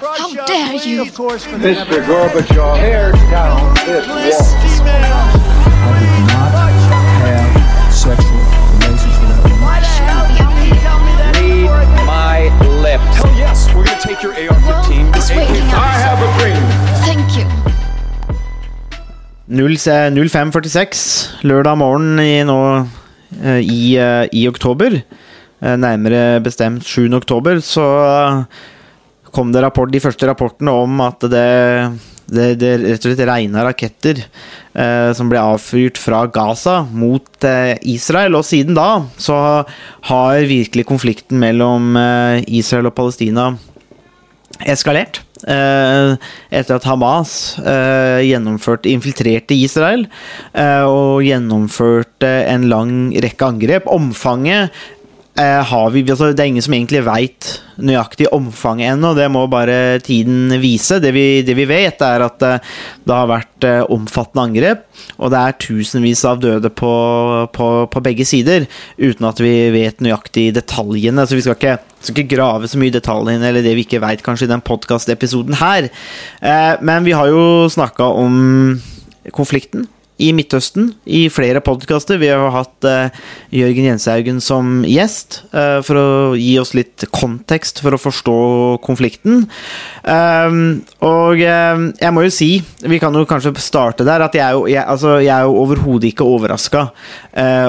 How dare you? Mr. Gorbachev, tear down this wall. I did not have sexual relations with that woman. Read my lips. Hell yes, we're gonna take your AR-15. It's waiting I have a dream. Thank you. 0- 0546 lørdag morgen i, nå, eh, i, eh, i oktober, eh, nærmere bestemt 7. oktober, så kom det rapport, de første rapportene om at det, det, det rett og slett regna raketter eh, som ble avfyrt fra Gaza mot eh, Israel. Og siden da så har virkelig konflikten mellom eh, Israel og Palestina eskalert. Eh, etter at Hamas eh, gjennomførte, infiltrerte Israel eh, og gjennomførte en lang rekke angrep. Omfanget har vi altså, Det er ingen som egentlig veit nøyaktig omfanget ennå. Det må bare tiden vise. Det vi, det vi vet, er at eh, det har vært eh, omfattende angrep, og det er tusenvis av døde på, på, på begge sider, uten at vi vet nøyaktig detaljene. Så vi skal ikke, skal ikke grave så mye i detaljene, eller det vi ikke veit kanskje i den podkastepisoden her. Eh, men vi har jo snakka om konflikten i Midtøsten i flere podkaster. Vi har hatt uh, Jørgen Jenshaugen som gjest uh, for å gi oss litt kontekst for å forstå konflikten. Um, og uh, jeg må jo si, vi kan jo kanskje starte der, at jeg er jo, altså, jo overhodet ikke overraska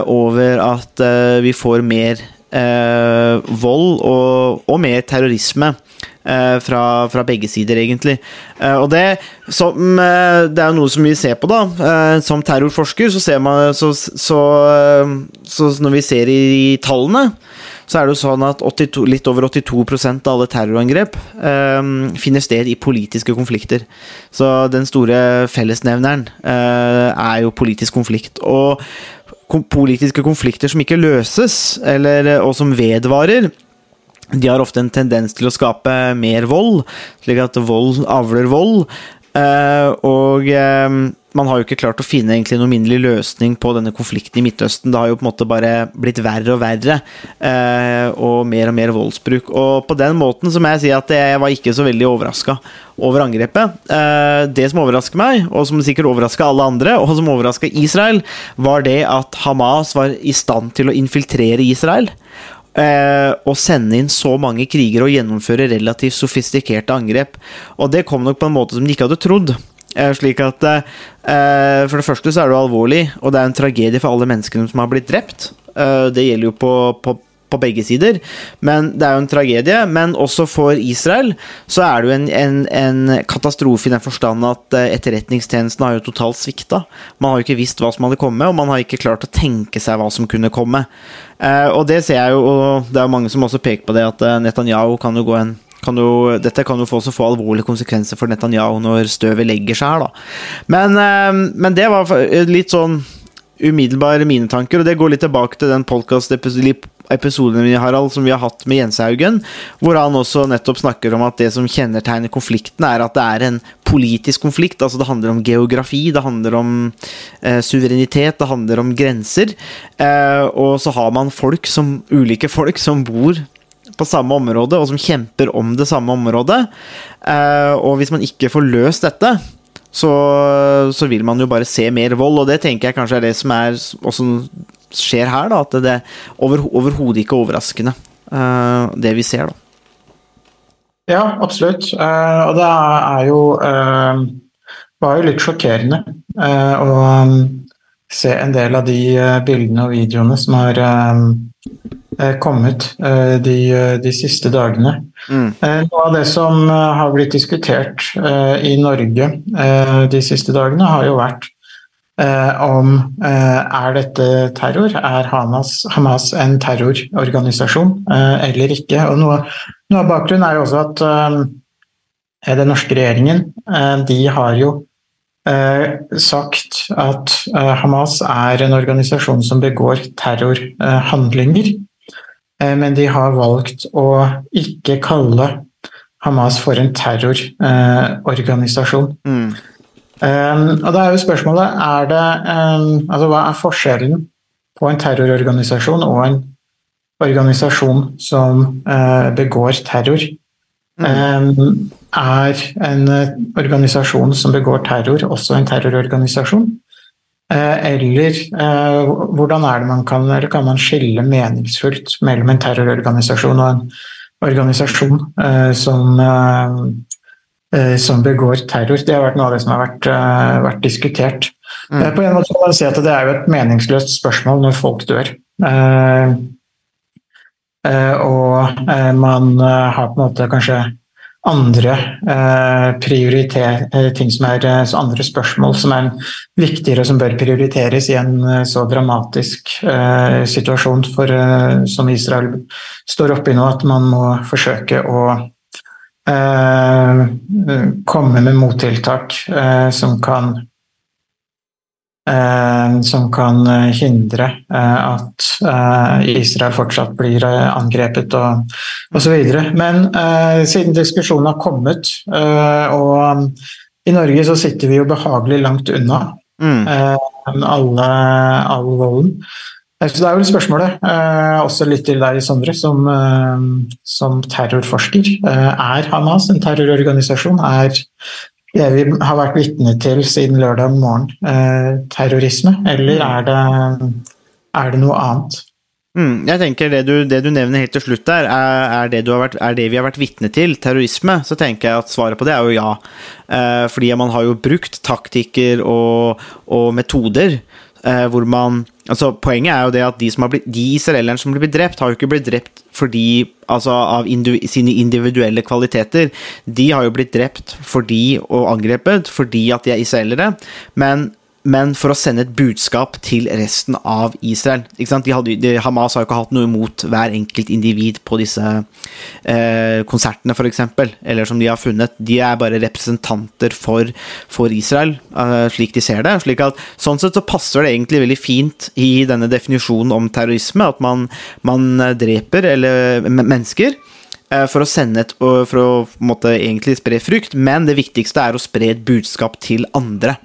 over at vi får mer eh, vold og, og mer terrorisme eh, fra, fra begge sider, egentlig. Eh, og det, som, eh, det er jo noe som vi ser på, da. Som terrorforsker så ser man så, så, så når vi ser i, tallene, så er det jo sånn at 82, litt over 82% av alle terrorangrep finner sted i politiske konflikter. Så den store fellesnevneren er jo politisk konflikt. Og politiske konflikter som ikke løses, eller, og som vedvarer, de har ofte en tendens til å skape mer vold, slik at vold avler vold. Eh, og eh, man har jo ikke klart å finne egentlig noen minnelig løsning på denne konflikten i Midtøsten. Det har jo på en måte bare blitt verre og verre, eh, og mer og mer voldsbruk. Og på den måten så må jeg si at jeg var ikke så veldig overraska over angrepet. Eh, det som overrasker meg, og som sikkert overraska alle andre, og som overraska Israel, var det at Hamas var i stand til å infiltrere Israel. Eh, å sende inn så mange krigere og gjennomføre relativt sofistikerte angrep. Og det kom nok på en måte som de ikke hadde trodd. Eh, slik at eh, For det første så er det jo alvorlig, og det er en tragedie for alle menneskene som har blitt drept. Eh, det gjelder jo på, på, på begge sider, men det er jo en tragedie. Men også for Israel så er det jo en, en, en katastrofe i den forstand at etterretningstjenesten har jo totalt svikta. Man har jo ikke visst hva som hadde kommet, og man har ikke klart å tenke seg hva som kunne komme. Og det ser jeg jo, og det er jo mange som også peker på det, at Netanyahu kan jo gå en kan jo, dette kan jo få, få alvorlige konsekvenser for Netanyahu når støvet legger seg her, da. Men, eh, men det var litt sånn umiddelbare mine tanker, og det går litt tilbake til den podkast-episoden Harald, som vi har hatt med Jenshaugen, hvor han også nettopp snakker om at det som kjennetegner konflikten, er at det er en politisk konflikt. altså Det handler om geografi, det handler om eh, suverenitet, det handler om grenser. Eh, og så har man folk som, ulike folk som bor på samme område, og som kjemper om det samme området. Eh, og hvis man ikke får løst dette, så, så, vil man jo bare se mer vold, og det tenker jeg kanskje er det som er også skjer her, da. At det er over, overhodet ikke overraskende, uh, det vi ser, da. Ja, absolutt. Uh, og det er jo var jo litt sjokkerende å um, se en del av de bildene og videoene som har kommet de, de, siste dagene. Mm. Noe av det som har blitt diskutert i Norge de siste dagene, har jo vært om er dette terror? Er Hamas, Hamas en terrororganisasjon eller ikke? Og noe, noe, av bakgrunnen er jo også at den norske regjeringen de har jo sagt at Hamas er en organisasjon som begår terrorhandlinger. Men de har valgt å ikke kalle Hamas for en terrororganisasjon. Mm. Og da er jo spørsmålet er det, altså Hva er forskjellen på en terrororganisasjon og en organisasjon som uh, begår terror? Mm. Er en eh, organisasjon som begår terror, også en terrororganisasjon? Eh, eller eh, hvordan er det man kan, eller kan man skille meningsfullt mellom en terrororganisasjon og en organisasjon eh, som, som begår terror? Det har vært noe av det som har vært, vært diskutert. Mm. På en måte kan man si at det er jo et meningsløst spørsmål når folk dør. Og man har på en måte kanskje andre eh, eh, ting som er eh, andre spørsmål som er viktigere og som bør prioriteres i en så dramatisk situasjon for, som Israel står oppe i nå, at man må forsøke å komme med mottiltak som kan som kan eh, hindre eh, at eh, Israel fortsatt blir eh, angrepet og osv. Men eh, siden diskusjonen har kommet, eh, og i Norge så sitter vi jo behagelig langt unna Mm. eh, alle, all volden. Eh, Så det er vel spørsmålet, eh, også litt til deg, Sondre, som, eh, som terrorforsker. Eh, er Hamas en terrororganisasjon? Er det vi har vært vitne til siden lørdag morgen eh, terrorisme, eller er det, er det noe annet? Mm, jeg tenker det du, det du nevner helt til slutt der, er, er, det du har vært, er det vi har vært vitne til, terrorisme, så tenker jeg at svaret på det er jo ja. Eh, fordi man har jo brukt taktikker og, og metoder eh, hvor man altså Poenget er jo det at de, som blitt, de israelerne som blir drept, har jo ikke blitt drept fordi altså av indiv sine individuelle kvaliteter. De har jo blitt drept fordi, og angrepet fordi at de er israelere. Men men for å sende et budskap til resten av Israel. De hadde, de, Hamas har jo ikke hatt noe imot hver enkelt individ på disse eh, konsertene, f.eks., eller som de har funnet. De er bare representanter for, for Israel, eh, slik de ser det. Slik at, sånn sett så passer det egentlig veldig fint i denne definisjonen om terrorisme, at man, man dreper eller, mennesker eh, for å sende et, for å måtte, egentlig spre frykt, men det viktigste er å spre et budskap til andre.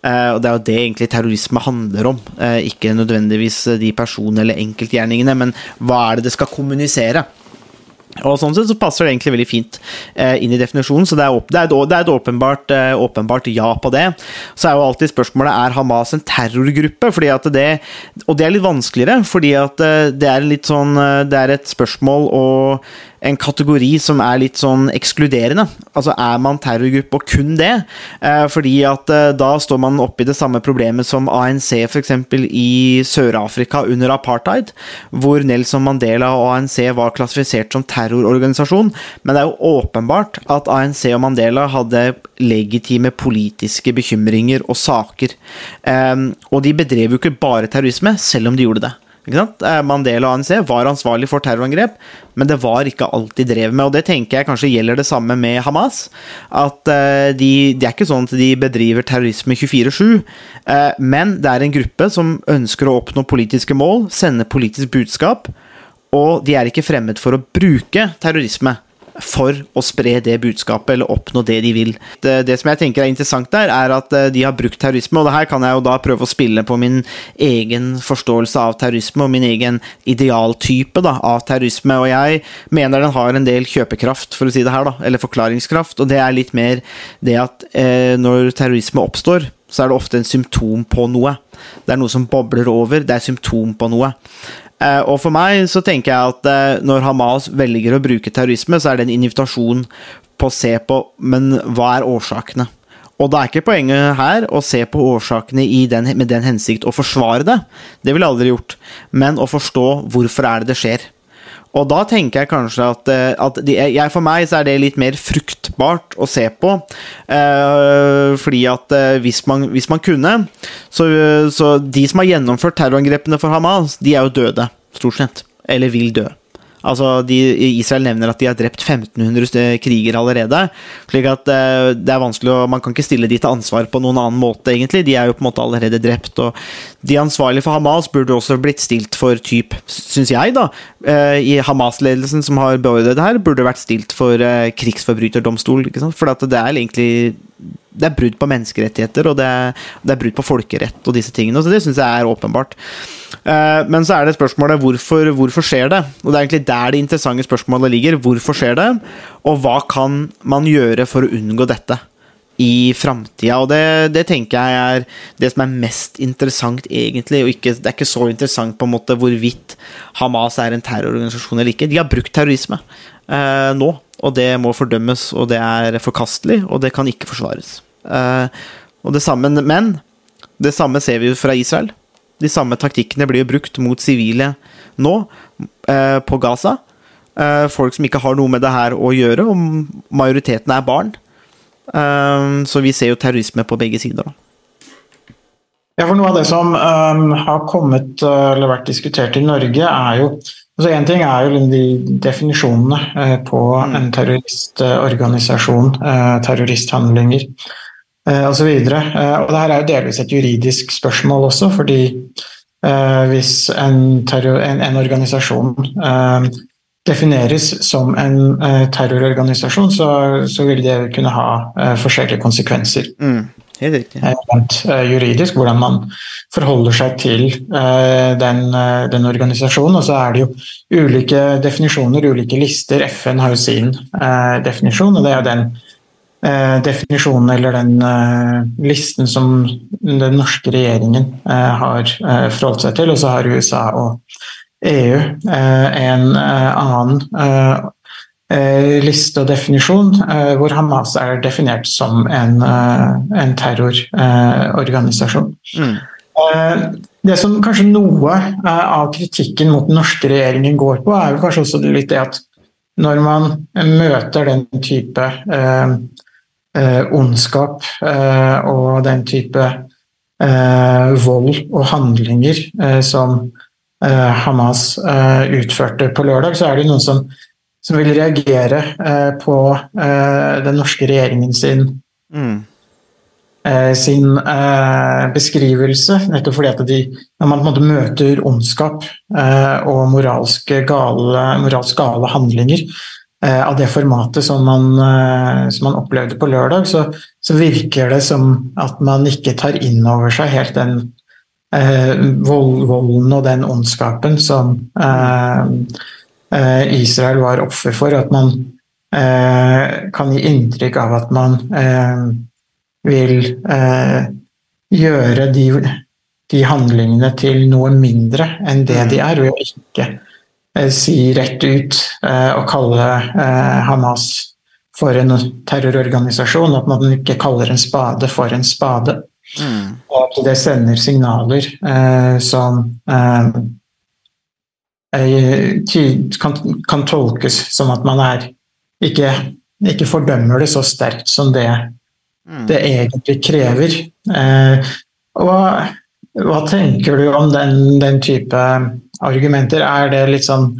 Uh, og Det er jo det egentlig terrorisme handler om. Uh, ikke nødvendigvis de personene eller enkeltgjerningene, men hva er det det skal kommunisere? Og Sånn sett så passer det egentlig veldig fint uh, inn i definisjonen, så det er, det er, et, det er et åpenbart, åpenbart, ja på det. Så er jo alltid spørsmålet er Hamas en terrorgruppe, fordi at det, og det er litt vanskeligere, fordi at det er litt sånn Det er et spørsmål og en kategori som er litt sånn ekskluderende. Altså Er man terrorgruppe og kun det? Eh, fordi at eh, da står man oppe i det samme problemet som ANC f.eks. i Sør-Afrika under apartheid, hvor Nelson Mandela og ANC var klassifisert som terrororganisasjon. Men det er jo åpenbart at ANC og Mandela hadde legitime politiske bekymringer og saker. Eh, og de bedrev jo ikke bare terrorisme, selv om de gjorde det. Mandela og ANC var ansvarlig for terrorangrep, men det var ikke alt de drev med. Og det tenker jeg kanskje gjelder det samme med Hamas. At de, de er ikke sånn at de bedriver terrorisme 24-7, men det er en gruppe som ønsker å oppnå politiske mål, sende politisk budskap, og de er ikke fremmed for å bruke terrorisme for å spre det budskapet eller oppnå det de vil. Det, det, som jeg tenker er interessant der, er at de har brukt terrorisme, og det her kan jeg jo da prøve å spille på min egen forståelse av terrorisme og min egen idealtype da, av terrorisme, og jeg mener den har en del kjøpekraft, for å si det her, da, eller forklaringskraft, og det er litt mer det at eh, når terrorisme oppstår, så er det ofte en symptom på noe. Det er noe som bobler over, det er symptom på noe. Og for meg så tenker jeg at når Hamas velger å bruke terrorisme, så er det en invitasjon på å se på Men hva er årsakene? Og da er ikke poenget her å se på årsakene den, med den hensikt å forsvare det. Det ville jeg aldri gjort. Men å forstå hvorfor er det det skjer. Og da tenker jeg kanskje at, at de, jeg, for meg så er det litt mer fruktbart å se på. Eh, fordi at hvis man, hvis man kunne så, så de som har gjennomført terrorangrepene for Hamas, de er jo døde, stort sett. Eller vil dø. Altså, de, Israel nevner at de har drept 1500 kriger allerede. slik at uh, det er vanskelig og Man kan ikke stille de til ansvar på noen annen måte, egentlig. De er jo på en måte allerede drept. og De ansvarlige for Hamas burde også blitt stilt for typ, syns jeg, da, uh, i Hamas-ledelsen som har beordret det her, burde vært stilt for uh, krigsforbryterdomstol. For det er egentlig det er brudd på menneskerettigheter, og det er, det er brudd på folkerett og disse tingene. Så det syns jeg er åpenbart. Eh, men så er det spørsmålet hvorfor, hvorfor skjer det? Og det er egentlig der det interessante spørsmålet ligger. Hvorfor skjer det, og hva kan man gjøre for å unngå dette? i framtida. Og det, det, tenker jeg er det som er mest interessant, egentlig. Og ikke, det er ikke så interessant på en måte hvorvidt Hamas er en terrororganisasjon eller ikke. De har brukt terrorisme eh, nå, og det må fordømmes, og det er forkastelig, og det kan ikke forsvares. Eh, og det samme, men det samme ser vi jo fra Israel. De samme taktikkene blir jo brukt mot sivile nå, eh, på Gaza. Eh, folk som ikke har noe med det her å gjøre, og majoriteten er barn. Så vi ser jo terrorisme på begge sider. Da. Ja, for Noe av det som um, har kommet eller vært diskutert i Norge, er jo altså Én ting er jo de definisjonene uh, på mm. en terroristorganisasjon, uh, terroristhandlinger osv. Uh, og det her er jo delvis et juridisk spørsmål også, fordi hvis en, terror, en, en organisasjon defineres som en eh, terrororganisasjon, så, så, vil det kunne ha eh, forskjellige konsekvenser. Mm, helt riktig. Rent eh, juridisk, hvordan man forholder seg til eh, den, eh, den, organisasjonen. Og så er det jo ulike definisjoner, ulike lister. FN har jo sin eh, definisjon, og det er jo den definisjonen eller den listen som den norske regjeringen har forholdt seg til. Og så har USA og EU eh, en eh, annen eh, liste og definisjon, hvor Hamas er definert som en, en terrororganisasjon. Mm. Det som kanskje noe av kritikken mot den norske regjeringen går på, er jo kanskje også litt det at når man møter den type eh, ondskap eh, og den type eh, vold og handlinger som Eh, Hamas eh, utførte på lørdag, så er det noen som, som vil reagere eh, på den norske regjeringen sin, mm. sin beskrivelse. Nettopp fordi at de, når man på en måte møter ondskap og moralsk gale, moralsk gale handlinger av det formatet som man, som man opplevde på lørdag, så, så, virker det som at man ikke tar inn over seg helt den eh, vold, volden og den ondskapen som eh, eh, Israel var offer for. At man eh, kan gi inntrykk av at man eh, vil gjøre de, de, handlingene til noe mindre enn det de er, ved å ikke si rett ut og kalle Hamas for en terrororganisasjon, at man ikke kaller en spade for en spade. Mm. Og at det sender signaler eh, som eh, kan, kan, tolkes som at man er ikke, ikke fordømmer det så sterkt som det, mm. det egentlig krever. Eh, og hva tenker du om den, den, type argumenter? Er det litt sånn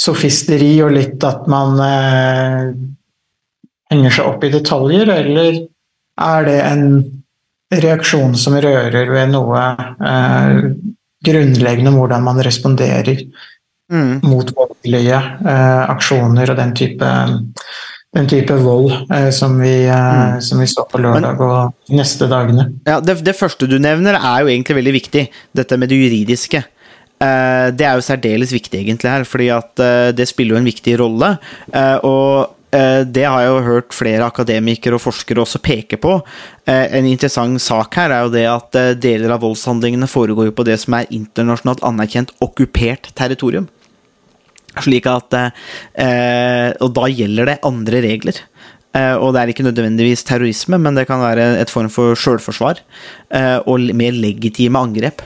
sofisteri og litt at man eh, henger seg opp i detaljer, eller er det en reaksjon som rører ved noe eh, grunnleggende om hvordan man responderer mm. mot voldelige eh, aksjoner og den type, den type vold eh, som, vi, eh, mm. som, vi, så på lørdag Men, og neste dagene. Ja, det, det, første du nevner, er jo egentlig veldig viktig. Dette med det juridiske. Eh, det er jo særdeles viktig egentlig her, fordi at eh, det spiller jo en viktig rolle. og Eh, det har jeg jo hørt flere akademikere og forskere også peke på. En interessant sak her er jo det at deler av voldshandlingene foregår på det som er internasjonalt anerkjent okkupert territorium. Slik at Og da gjelder det andre regler. Og det er ikke nødvendigvis terrorisme, men det kan være et form for sjølforsvar og mer legitime angrep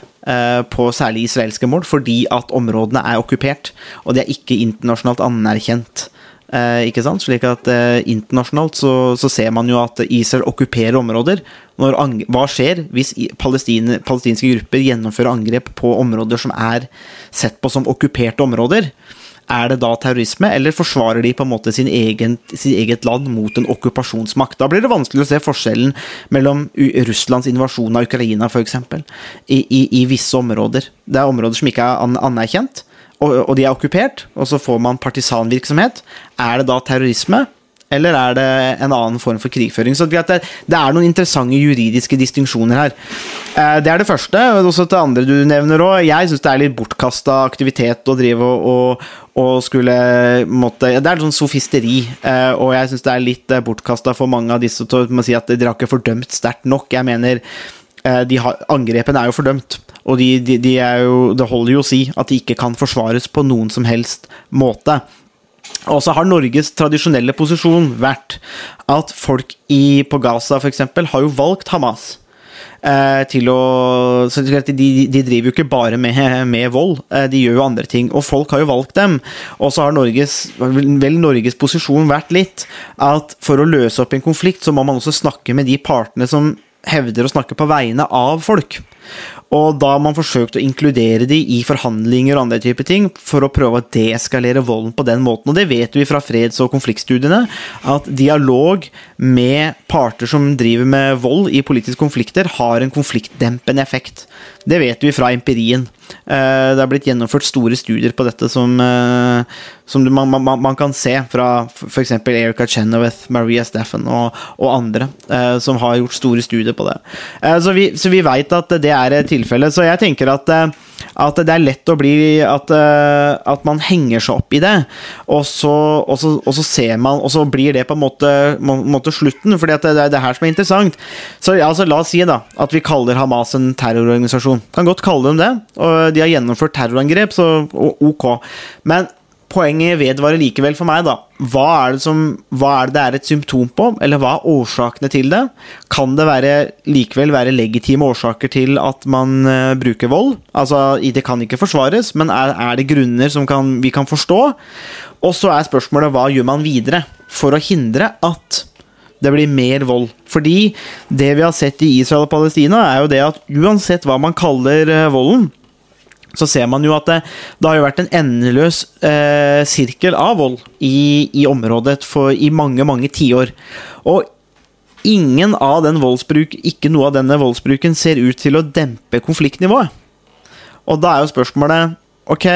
på særlig israelske mål, fordi at områdene er okkupert, og det er ikke internasjonalt anerkjent Eh, ikke sant? Slik at eh, Internasjonalt så, så, ser man jo at Israel okkuperer områder. Når, hva skjer hvis palestinske grupper gjennomfører angrep på områder som er sett på som okkuperte områder? Er det da terrorisme, eller forsvarer de på en måte sin egen, sin eget land mot en okkupasjonsmakt? Da blir det vanskelig å se forskjellen mellom Russlands invasjon av Ukraina f.eks. I, i, i visse områder. Det er områder som ikke er anerkjent og, og de er okkupert, og så får man partisanvirksomhet. Er det da terrorisme? eller er det en annen form for krigføring? Så det, det er noen interessante juridiske distinksjoner her. Eh, det er det første. og Også til andre du nevner òg. Jeg syns det er litt bortkasta aktivitet å drive og, og, og skulle måtte, Det er sånn sofisteri, eh, og jeg syns det er litt bortkasta for mange av disse til å si at dere har ikke fordømt sterkt nok. Jeg mener de har, angrepene er jo fordømt. Og de, de, de jo, det holder jo å si at de ikke kan forsvares på noen som helst måte. Og så har Norges tradisjonelle posisjon vært at folk i, på Gaza f.eks. har jo valgt Hamas. Eh, til å, de, de, driver jo ikke bare med, med, vold, eh, de gjør jo andre ting. Og folk har jo valgt dem. Og så har Norges, vel Norges posisjon vært litt at for å løse opp en konflikt, så må man også snakke med de partene som hevder å snakke på vegne av folk. Og da har man forsøkt å inkludere de i forhandlinger og andre typer ting for å prøve å deeskalere volden på den måten. Og det vet vi fra freds- og konfliktstudiene, at dialog med parter som driver med vold i politiske konflikter, har en konfliktdempende effekt. Det vet vi fra empirien. Eh, det har blitt gjennomført store studier på dette som, eh, som man, man, man, kan se fra f.eks. Erika Chenoweth, Maria Steffen og, og, andre, eh, som har gjort store studier på det. Så vi, så vi veit at det er tilfellet. Så jeg tenker at at det er lett å bli At, uh, at man henger seg opp i det, og så, og, så, og så, ser man Og så blir det på en måte, må, måte slutten, for det, er det her som er interessant. Så altså, La oss si da at vi kaller Hamas en terrororganisasjon. Kan godt kalle dem det. Og de har gjennomført terrorangrep, så ok. Men poenget vedvarer likevel for meg, da. Hva er, det som, hva er det det er et symptom på, eller hva er årsakene til det? Kan det være, likevel være legitime årsaker til at man uh, bruker vold? Altså, det kan ikke forsvares, men er, er det grunner som kan, vi kan forstå? Og så er spørsmålet hva gjør man videre for å hindre at det blir mer vold. Fordi det vi har sett i Israel og Palestina, er jo det at uansett hva man kaller uh, volden, så ser man jo at det, det har vært en endeløs eh, sirkel av vold i, i området for, i mange, mange tiår. Og ingen av den voldsbruk, ikke noe av denne voldsbruken ser ut til å dempe konfliktnivået. Og da er jo spørsmålet Ok,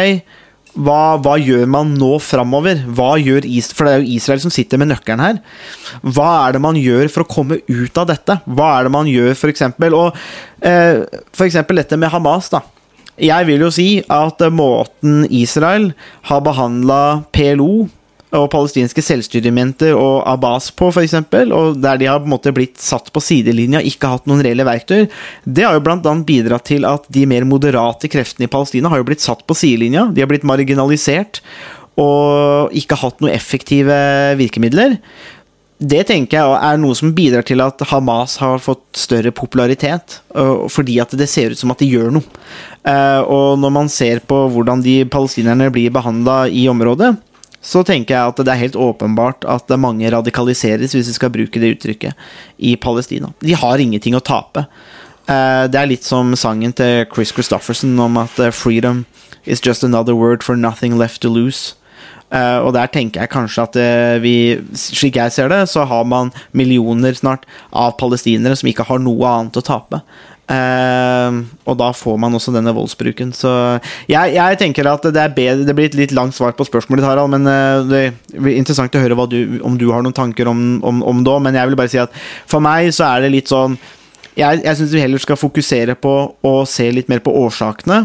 hva, hva gjør man nå framover? Hva gjør Israel, For det er jo Israel som sitter med nøkkelen her. Hva er det man gjør for å komme ut av dette? Hva er det man gjør, f.eks.? Og eh, f.eks. dette med Hamas, da. Jeg vil jo si at måten Israel har behandla PLO og palestinske selvstyrementer og Abbas på, f.eks., og der de har på en måte blitt satt på sidelinja, ikke hatt noen reelle verktøy, det har jo bl.a. bidratt til at de mer moderate kreftene i Palestina har jo blitt satt på sidelinja. De har blitt marginalisert og ikke hatt noen effektive virkemidler det tenker jeg er noe som bidrar til at Hamas har fått større popularitet. Fordi at det ser ut som at de gjør noe. Eh, og når man ser på hvordan de palestinerne blir behandla i området, så tenker jeg at det er helt åpenbart at mange radikaliseres, hvis vi skal bruke det uttrykket, i Palestina. De har ingenting å tape. Eh, det er litt som sangen til Chris Christofferson om at eh, 'freedom is just another word for nothing left to lose'. Uh, og der tenker jeg kanskje at uh, vi, slik jeg ser det, så har man millioner snart av palestinere som ikke har noe annet å tape. Uh, og da får man også denne voldsbruken. Så jeg, jeg tenker at det bedre Det blir et litt langt svar på spørsmålet ditt, Harald, men det blir interessant å høre du, om du har noen tanker om, om, om det òg. Men jeg vil bare si at for meg så er det litt sånn jeg, jeg syns vi heller skal fokusere på å se litt mer på årsakene,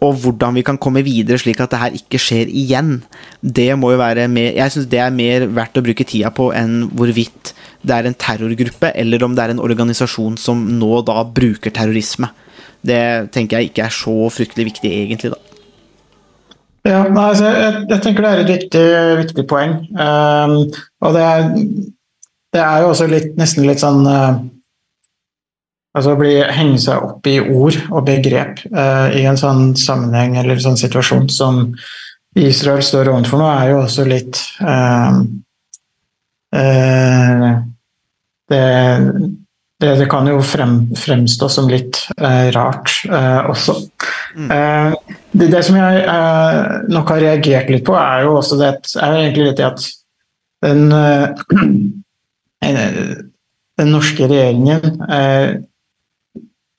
og hvordan vi kan komme videre slik at det her ikke skjer igjen. Det må jo være mer, Jeg syns det er mer verdt å bruke tida på enn hvorvidt det er en terrorgruppe, eller om det er en organisasjon som nå da bruker terrorisme. Det tenker jeg ikke er så fryktelig viktig, egentlig, da. Ja, altså, jeg, jeg, tenker det er et viktig, viktig poeng. Um, og det er, det er, jo også litt, nesten litt sånn uh, Altså bli, henge seg opp i ord og begrep uh, i en sånn sammenheng eller sånn situasjon som Israel står overfor nå, er jo også litt uh, uh, det, det, det, kan jo frem, fremstå som litt rart også. Mm. Det, det, som jeg nok har reagert litt på, er jo også det, er egentlig litt det at den, den norske regjeringen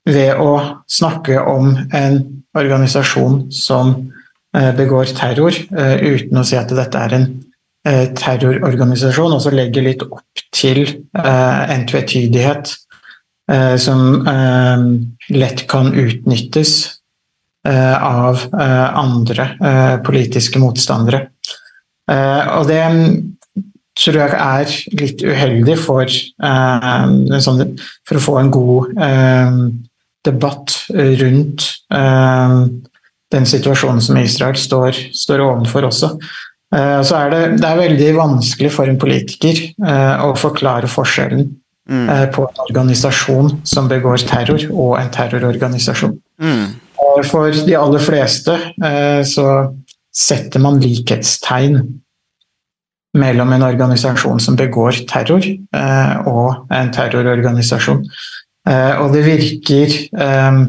ved å snakke om en organisasjon som eh, begår terror, eh, uten å si at dette er en eh, terrororganisasjon, og så legger litt opp til en tvetydighet som lett kan utnyttes av andre politiske motstandere. Og det tror jeg er litt uheldig for, sånn, for å få en god debatt rundt eh, den situasjonen som Israel står, står overfor også. Eh, så er det, det er veldig vanskelig for en politiker eh, å forklare forskjellen Mm. eh, på en organisasjon som begår terror, og en terrororganisasjon. Mm. Og For de aller fleste eh, så setter man likhetstegn mellom en organisasjon som begår terror, eh, og en terrororganisasjon. Eh, og det virker eh,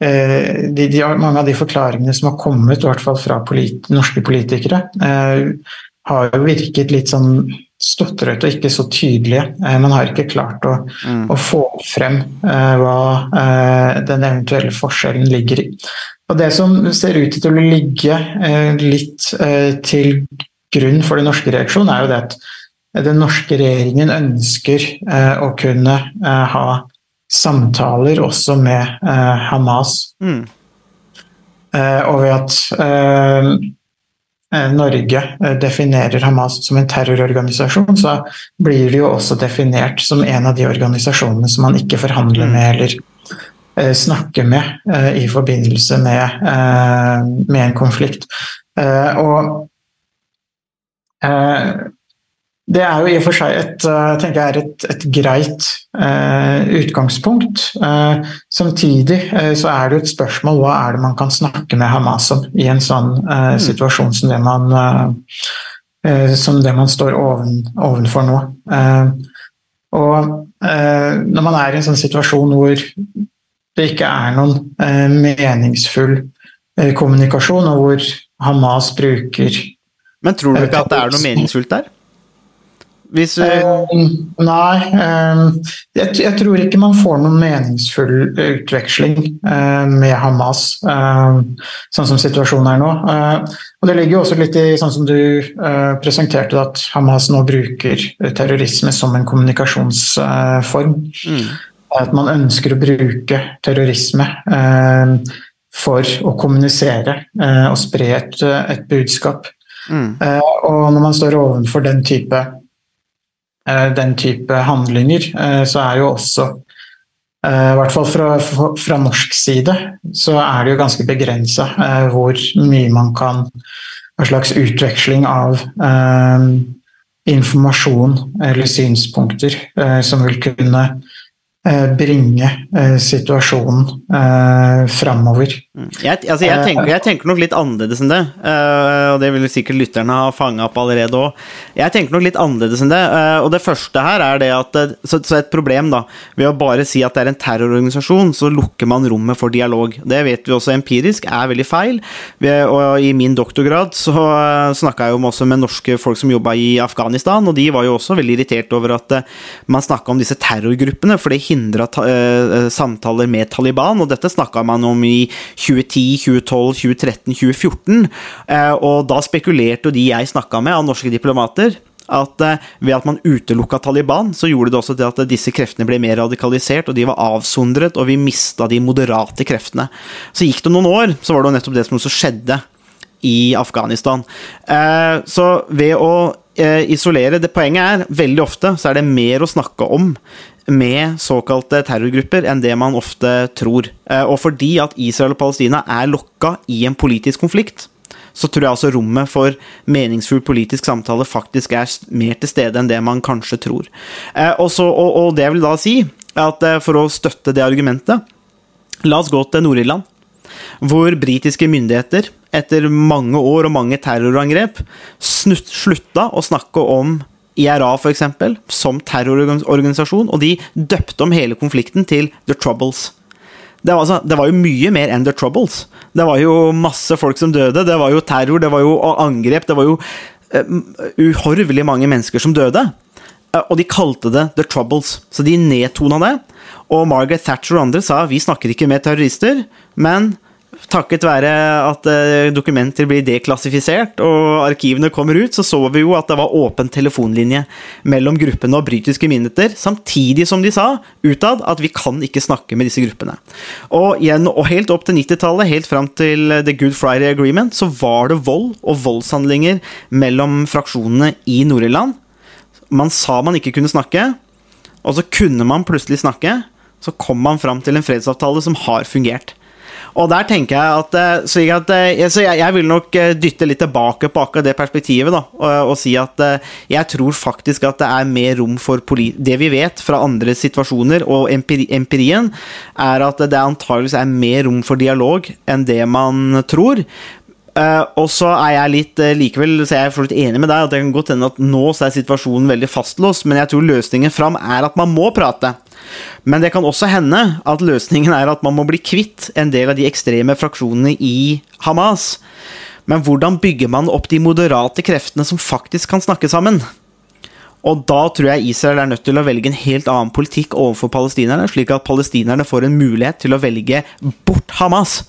eh, de, de, Mange av de forklaringene som har kommet, i hvert fall fra polit, norske politikere, eh, har jo virket litt sånn stotrete og ikke så tydelige. Eh, man har ikke klart å, Mm. å få frem eh, hva eh, den eventuelle forskjellen ligger i. Og Det som ser ut til å ligge litt til grunn for den norske reaksjonen, er jo det at den norske regjeringen ønsker eh, å kunne eh, ha samtaler også med eh, Hamas. Mm. Eh, og ved at eh, eh, Norge eh, definerer Hamas som en terrororganisasjon, så blir det jo også definert som en av de organisasjonene som man ikke forhandler med eller eh, snakker med eh, i forbindelse med, eh, med en konflikt. Eh, og eh, det er jo i og for seg et, eh, tenker jeg er et, et greit eh, utgangspunkt. Eh, samtidig eh, så er det jo et spørsmål hva er det man kan snakke med Hamas om i en sånn eh, situasjon som det man, eh, som det man står oven, ovenfor nå. Eh, og eh, når man er i en sånn situasjon hvor det ikke er noen meningsfull kommunikasjon, og hvor Hamas bruker Men tror du ikke at det er noe meningsfullt der? Hvis eh, Eh, Nei, eh, jeg, tror ikke man får noen meningsfull utveksling eh, med Hamas, eh, sånn som situasjonen er nå. Eh, og Det ligger jo også litt i sånn som du eh, presenterte, at Hamas nå bruker terrorisme som en kommunikasjonsform. mm. At man ønsker å bruke terrorisme eh, for å kommunisere eh, og spre et, et budskap. Mm. Eh, og når man står overfor den type, eh, den type handlinger, eh, så er jo også eh, I hvert fall fra, fra, norsk side så er det jo ganske begrensa eh, hvor mye man kan Hva slags utveksling av eh, informasjon eller synspunkter eh, som vil kunne eh, bringe eh, situasjonen eh, framover. Jeg, altså jeg, tenker, jeg tenker nok litt annerledes enn det, eh, og det vil sikkert lytterne ha fanga opp allerede òg. Jeg tenker nok litt annerledes enn det, eh, og det første her er det at eh, så, så et problem, da. Ved å bare si at det er en terrororganisasjon, så lukker man rommet for dialog. Det vet vi også empirisk er veldig feil. Og I min doktorgrad så uh, snakka jeg jo også med norske folk som jobba i Afghanistan, og de var jo også veldig irritert over at eh, man snakka om disse terrorgruppene, for det hindra samtaler med Taliban, og dette snakka man om i 2010, 2012, 2013, 2014. Eh, og da spekulerte jo de jeg snakka med, av norske diplomater, at eh, ved at man utelukka Taliban, så gjorde det også til at disse kreftene ble mer radikalisert, og de var avsondret, og vi mista de moderate kreftene. Så gikk det noen år, så var det jo nettopp det som også skjedde i Afghanistan. Eh, så ved å eh, isolere det Poenget er veldig ofte så er det mer å snakke om med såkalte terrorgrupper enn det man ofte tror. Eh, Og fordi at Israel og Palestina er lokka i en politisk konflikt, så tror jeg altså rommet for meningsfull politisk samtale faktisk er mer til stede enn det man kanskje tror. Eh, Og, så, og, og det vil da si at eh, for å støtte det argumentet, la oss gå til Nord-Irland hvor britiske myndigheter etter mange år og mange terrorangrep slutta å snakke om IRA eksempel, som terrororganisasjon, og de døpte om hele konflikten til The Troubles. Det var, altså, det var jo mye mer enn The Troubles. Det var jo masse folk som døde, det var jo terror, det var jo angrep, det var jo eh, uhorvelig mange mennesker som døde. Eh, Og de kalte det The Troubles, så de nedtona det. Og Margaret Thatcher og andre sa vi snakker ikke med terrorister, men takket være at eh, dokumenter blir deklassifisert og arkivene kommer ut, så så vi jo at det var åpen telefonlinje mellom gruppene og britiske myndigheter, samtidig som de sa utad at vi kan ikke snakke med disse gruppene. Og, igjen, og helt opp til 90-tallet, helt fram til The Good Friday Agreement, så var det vold og voldshandlinger mellom fraksjonene i Nord-Irland. Man sa man ikke kunne snakke, og så kunne man plutselig snakke. Så kom man fram til en fredsavtale som har fungert. Og der tenker jeg at, eh, så jeg, at så jeg, jeg vil nok eh, dytte litt tilbake på akkurat det perspektivet, da, og, og, si at eh, jeg tror faktisk at det er mer rom for Det vi vet fra andre situasjoner, og empiri, empirien, er at det antageligvis er mer rom for dialog enn det man tror. Uh, og så er jeg litt uh, likevel så er jeg for enig med deg at det kan godt hende at nå så er situasjonen veldig fastlåst, men jeg tror løsningen fram er at man må prate. Men det kan også hende at løsningen er at man må bli kvitt en del av de ekstreme fraksjonene i Hamas. Men hvordan bygger man opp de moderate kreftene som faktisk kan snakke sammen? Og da tror jeg Israel er nødt til å velge en helt annen politikk overfor palestinerne, slik at palestinerne får en mulighet til å velge bort Hamas.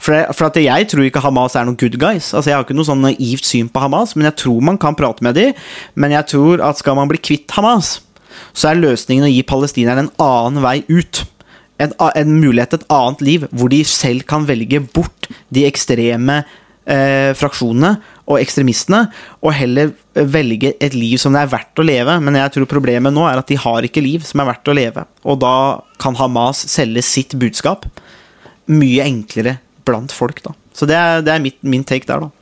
For, for jeg tror ikke Hamas er noen good guys. Altså Jeg har ikke noe sånn naivt syn på Hamas, men jeg tror man kan prate med dem. Men jeg tror at skal man bli kvitt Hamas, så er løsningen å gi palestinerne en annen vei ut. En, en mulighet til et annet liv, hvor de selv kan velge bort de ekstreme eh, fraksjonene og ekstremistene, og heller velge et liv som det er verdt å leve. Men jeg tror problemet nå er at de har ikke liv som er verdt å leve. Og da kan Hamas selge sitt budskap mye enklere blant folk, da. Så det er, det er mitt, min take der, da.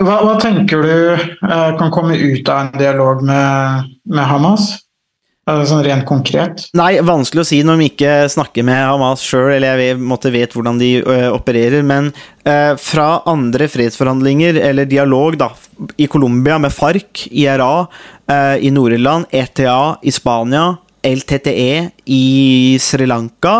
Hva, hva tenker du eh, kan komme ut av en dialog med, med Hamas? Sånn rent konkret? Nei, vanskelig å si når de ikke snakker med Hamas sjøl, eller jeg måtte vet hvordan de ø, opererer. Men ø, fra andre fredsforhandlinger, eller dialog, da, i Colombia med FARC, IRA, ø, i Nord-Irland, ETA i Spania, LTTE i Sri Lanka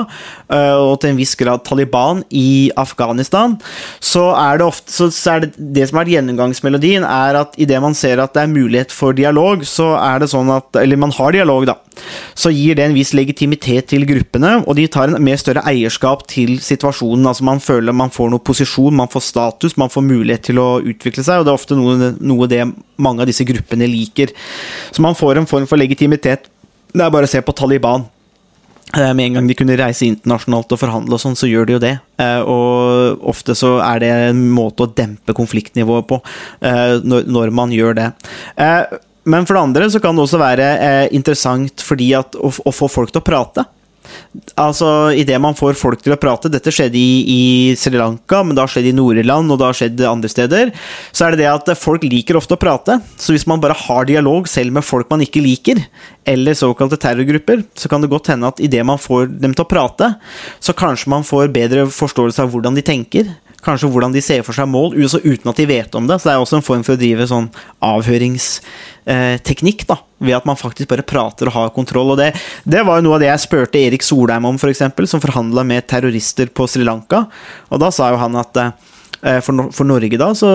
eh, og til en viss grad Taliban i Afghanistan, så er det ofte så er det, det som er gjennomgangsmelodien, er at idet man ser at det er mulighet for dialog, så er det sånn at Eller man har dialog, da. Så gir det en viss legitimitet til gruppene, og de tar en mer større eierskap til situasjonen. Altså Man føler man får noe posisjon, man får status, man får mulighet til å utvikle seg, og det er ofte noe, noe det mange av disse gruppene liker. Så man får en form for legitimitet det er bare å se på Taliban. Eh, med en gang de kunne reise internasjonalt og forhandle, og sånn, så gjør de jo det. Eh, og ofte så er det en måte å dempe konfliktnivået på, eh, når man gjør det. Men for det andre så kan det også være interessant fordi at å få folk til å prate. Altså, Idet man får folk til å prate Dette skjedde i, i Sri Lanka, men det har skjedd i Nord-Irland og det har skjedd andre steder. Så er det det at folk liker ofte å prate. Så hvis man bare har dialog selv med folk man ikke liker, eller såkalte terrorgrupper, så kan det godt hende at idet man får dem til å prate, så kanskje man får bedre forståelse av hvordan de tenker kanskje hvordan de ser for seg mål, uten at de vet om det. Så det er også en form for å drive sånn avhøringsteknikk, da, ved at man faktisk bare prater og har kontroll. Og det, det var jo noe av det jeg spurte Erik Solheim om, f.eks., som forhandla med terrorister på Sri Lanka. Og da sa jo han at eh, for, for, Norge da, så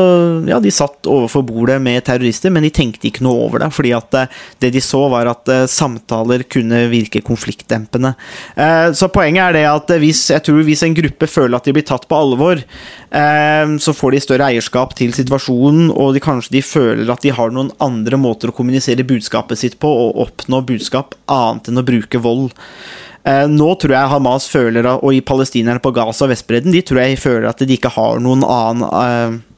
ja, de satt overfor bordet med terrorister, men de tenkte ikke noe over det. fordi at eh, det de så, var at eh, samtaler kunne virke konfliktdempende. Så poenget er det at hvis, jeg tror hvis en gruppe føler at de blir tatt på alvor, så får de større eierskap til situasjonen, og de, kanskje de føler at de har noen andre måter å kommunisere budskapet sitt på, og oppnå budskap annet enn å bruke vold. Eh, nå tror jeg Hamas føler, og palestinerne på Gaza og Vestbredden, de tror jeg føler at de ikke har noen annen, uh,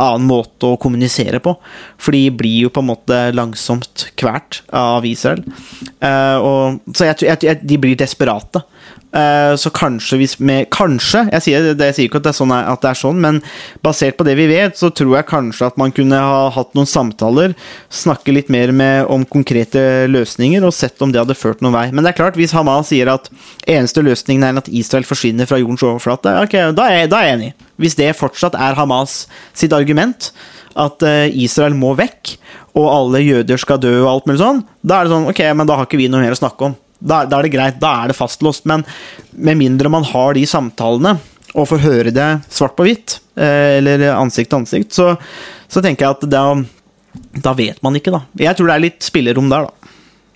annen måte å kommunisere på. For de blir jo på en måte langsomt kvert av Israel. Uh, og, så jeg, jeg, de blir desperate. Uh, så kanskje hvis med Kanskje, jeg sier, det, jeg sier ikke at det, sånn, at det, er sånn, men basert på det vi vet, så tror jeg kanskje at man kunne ha hatt noen samtaler, snakke litt mer med, om konkrete løsninger, og sett om det hadde ført noen vei. Men det er klart, hvis Hamas sier at eneste løsningen er at Israel forsvinner fra jordens overflate, ok, da er, da er jeg enig. Hvis det fortsatt er Hamas sitt argument, at eh, Israel må vekk, og alle jøder skal dø og alt mulig sånn, da er det sånn, ok, men da har ikke vi noe mer å snakke om da, da, er det greit, da er det fastlåst. Men med mindre man har de samtalene, og får høre det svart på hvitt, eh, eller ansikt til ansikt, så, så tenker jeg at da, da vet man ikke, da. Jeg tror det er litt spillerom der, da.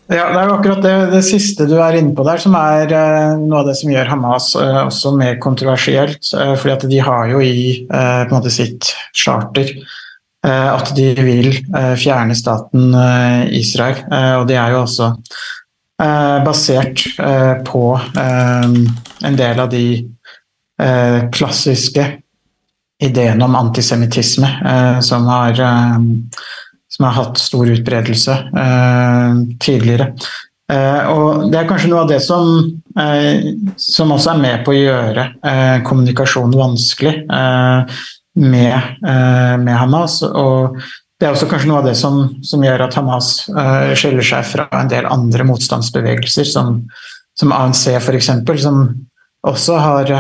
Ja, Det er jo akkurat det, det siste du er inne på der, som er eh, noe av det som gjør Hamas eh, også mer kontroversielt. Eh, fordi at de har jo i eh, måte sitt charter eh, at de vil eh, fjerne staten Israel. Og de er jo også basert på en del av de klassiske ideene om antisemittisme som har som har hatt stor utbredelse eh, tidligere. Eh, og Det er kanskje noe av det som, eh, som også er med på å gjøre eh, kommunikasjon vanskelig eh, med, eh, med, Hamas. Og det er også kanskje noe av det som, som gjør at Hamas skiller seg fra en del andre motstandsbevegelser, som, som ANC f.eks., som også har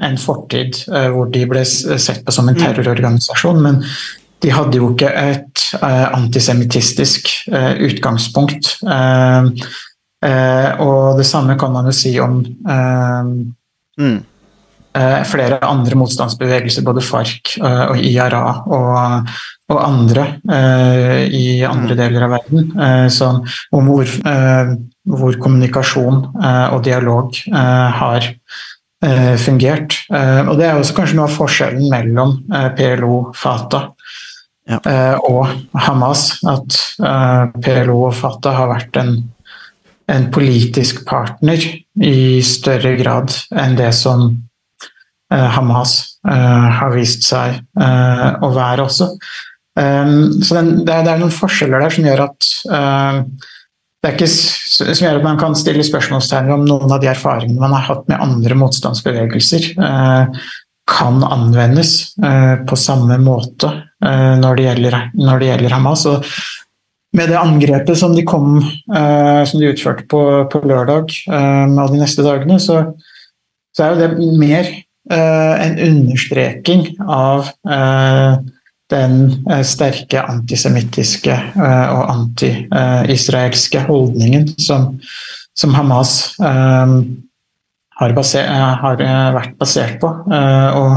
en fortid hvor de ble sett på som en terrororganisasjon. Men de hadde jo ikke et eh, antisemittistisk eh, utgangspunkt. Eh, og det samme kan man jo si om mm. flere andre motstandsbevegelser, både FARC og IRA og, og andre i andre mm. deler av verden, som, om hvor, hvor kommunikasjon og dialog har fungert. og Det er også kanskje noe av forskjellen mellom PLO, Fatah ja. Eh, og Hamas. At eh, PLO og Fatah har vært en, en, politisk partner i større grad enn det som eh, Hamas har vist seg å være også. så den, det, er, det, er, noen forskjeller der som gjør at det er ikke, som gjør at man kan stille spørsmålstegn om noen av de erfaringene man har hatt med andre motstandsbevegelser, kan anvendes på samme måte Eh, når det gjelder, når det gjelder Hamas. Og med det angrepet som de kom eh, som de utførte på, på lørdag eh, av de neste dagene, så, så, er jo det mer en understreking av den sterke antisemittiske og anti-israelske holdningen som, som Hamas har, baser, har, vært basert på. Og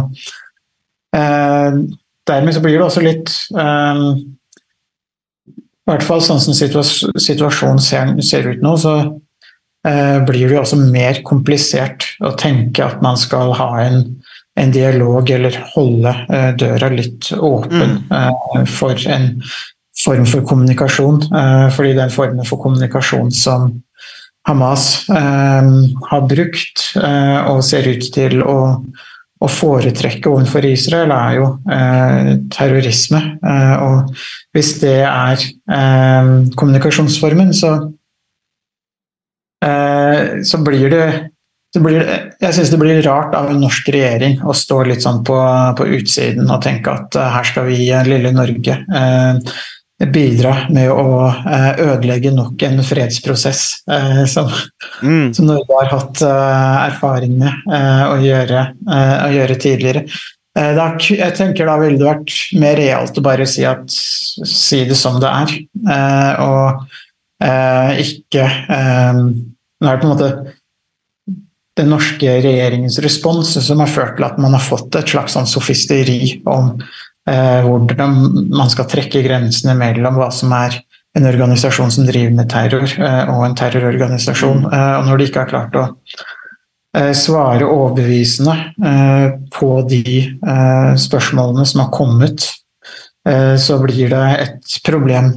dermed så blir det også litt I hvert fall sånn som situasjonen ser, ser ut nå, så blir det jo også mer komplisert å tenke at man skal ha en, en dialog eller holde døra litt åpen uh, for en form for kommunikasjon. fordi den formen for kommunikasjon som Hamas har brukt og ser ut til å å foretrekke overfor Israel, er jo eh, terrorisme. Eh, og hvis det er eh, kommunikasjonsformen, så, eh, så blir det det blir jeg syns det blir rart av en norsk regjering å stå litt sånn på, på utsiden og tenke at eh, her skal vi, lille Norge, eh, bidra med å eh, ødelegge nok en fredsprosess eh, som, mm. som Norge har hatt eh, erfaring med å gjøre, å gjøre tidligere. Da, jeg tenker da ville det vært mer realt å bare si, at, si det som det er, og ikke Nå er det på en måte den norske regjeringens respons som har ført til at man har fått et slags sånn sofisteri om hvordan man skal trekke grensene mellom hva som er en organisasjon som driver med terror, eh, og en terrororganisasjon. Mm. Eh, og når de ikke har klart å svare overbevisende på de spørsmålene som har kommet, så blir det et problem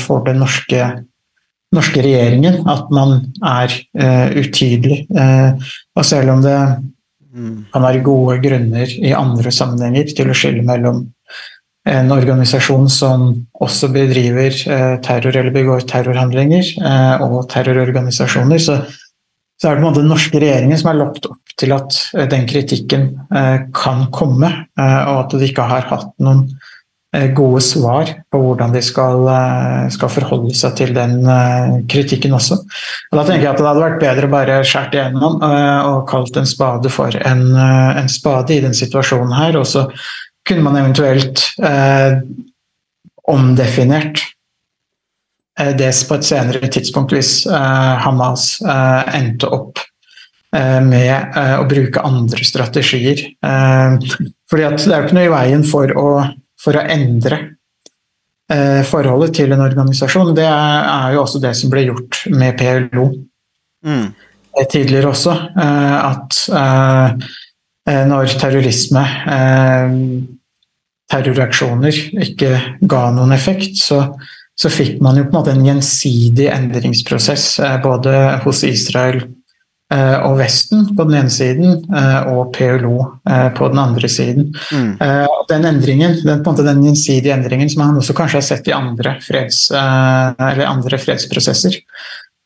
for den norske, norske regjeringen at man er utydelig. Og selv om det kan være gode grunner i andre sammenhenger til å skille mellom en organisasjon som også bedriver eh, terror eller begår terrorhandlinger, eh, og terrororganisasjoner. Så, så er det den norske regjeringen som er lagt opp til at eh, den kritikken kan komme, og at de ikke har hatt noen Eh, gode svar på hvordan de skal, eh, skal, forholde seg til den eh, kritikken også. Og da tenker jeg at Det hadde vært bedre å bare skjært igjennom og kalt en spade for en, en, spade i den situasjonen her. Og så kunne man eventuelt eh, omdefinert det på et senere tidspunkt hvis eh, Hamas eh, endte opp med å bruke andre strategier. fordi at Det er jo ikke noe i veien for å for å endre eh, forholdet til en organisasjon. Det er, er jo også det som ble gjort med PLO Mm. eh, tidligere også. eh, At eh, eh, når terrorisme, eh, terroraksjoner, ikke ga noen effekt, så, så fikk man jo på en måte en gjensidig endringsprosess både hos Israel og Vesten på den ene siden, eh, og PLO eh, på den andre siden. Mm. Eh, Den endringen, den, på en måte den gjensidige endringen som han også kanskje har sett i andre, freds, eh, eller andre fredsprosesser.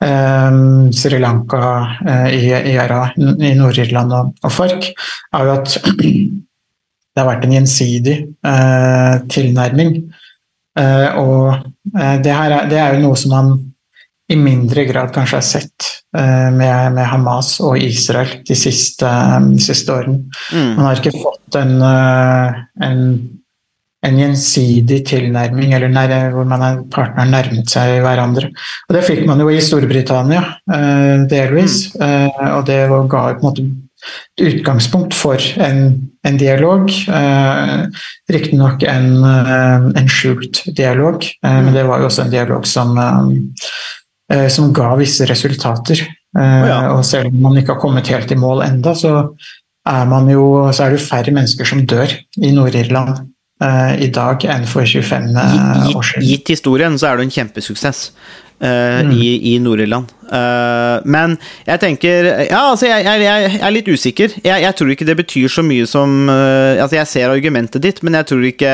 Eh, Sri Lanka, eh, i, IRA, i Nord-Irland og, og FARC, er jo at det har vært en gjensidig uh, tilnærming. Uh, og eh, det, her er, det er jo noe som man i mindre grad kanskje har sett eh, med, med Hamas og Israel de siste, de siste årene. Mm. Man har ikke fått en, eh, en, en gjensidig tilnærming, eller nær, hvor man er, partneren nærmet seg hverandre. Og Det fikk man jo i Storbritannia, eh, delvis. eh, Og det ga på en måte et utgangspunkt for en, en dialog. Eh, Riktignok en, eh, en skjult dialog, eh, men det var jo også en dialog som, eh, eh, som ga visse resultater. Oh, ja. Og selv om man ikke har kommet helt i mål enda, så er, man jo, så er det jo færre mennesker som dør i Nord-Irland eh, i dag enn for 25 eh, år siden. gitt historien så er det en kjempesuksess Uh, Mm. i, i Nord-Irland. Uh, men jeg tenker Ja, altså, jeg, jeg, jeg er litt usikker. Jeg, jeg tror ikke det betyr så mye som uh, Altså, jeg ser argumentet ditt, men jeg tror ikke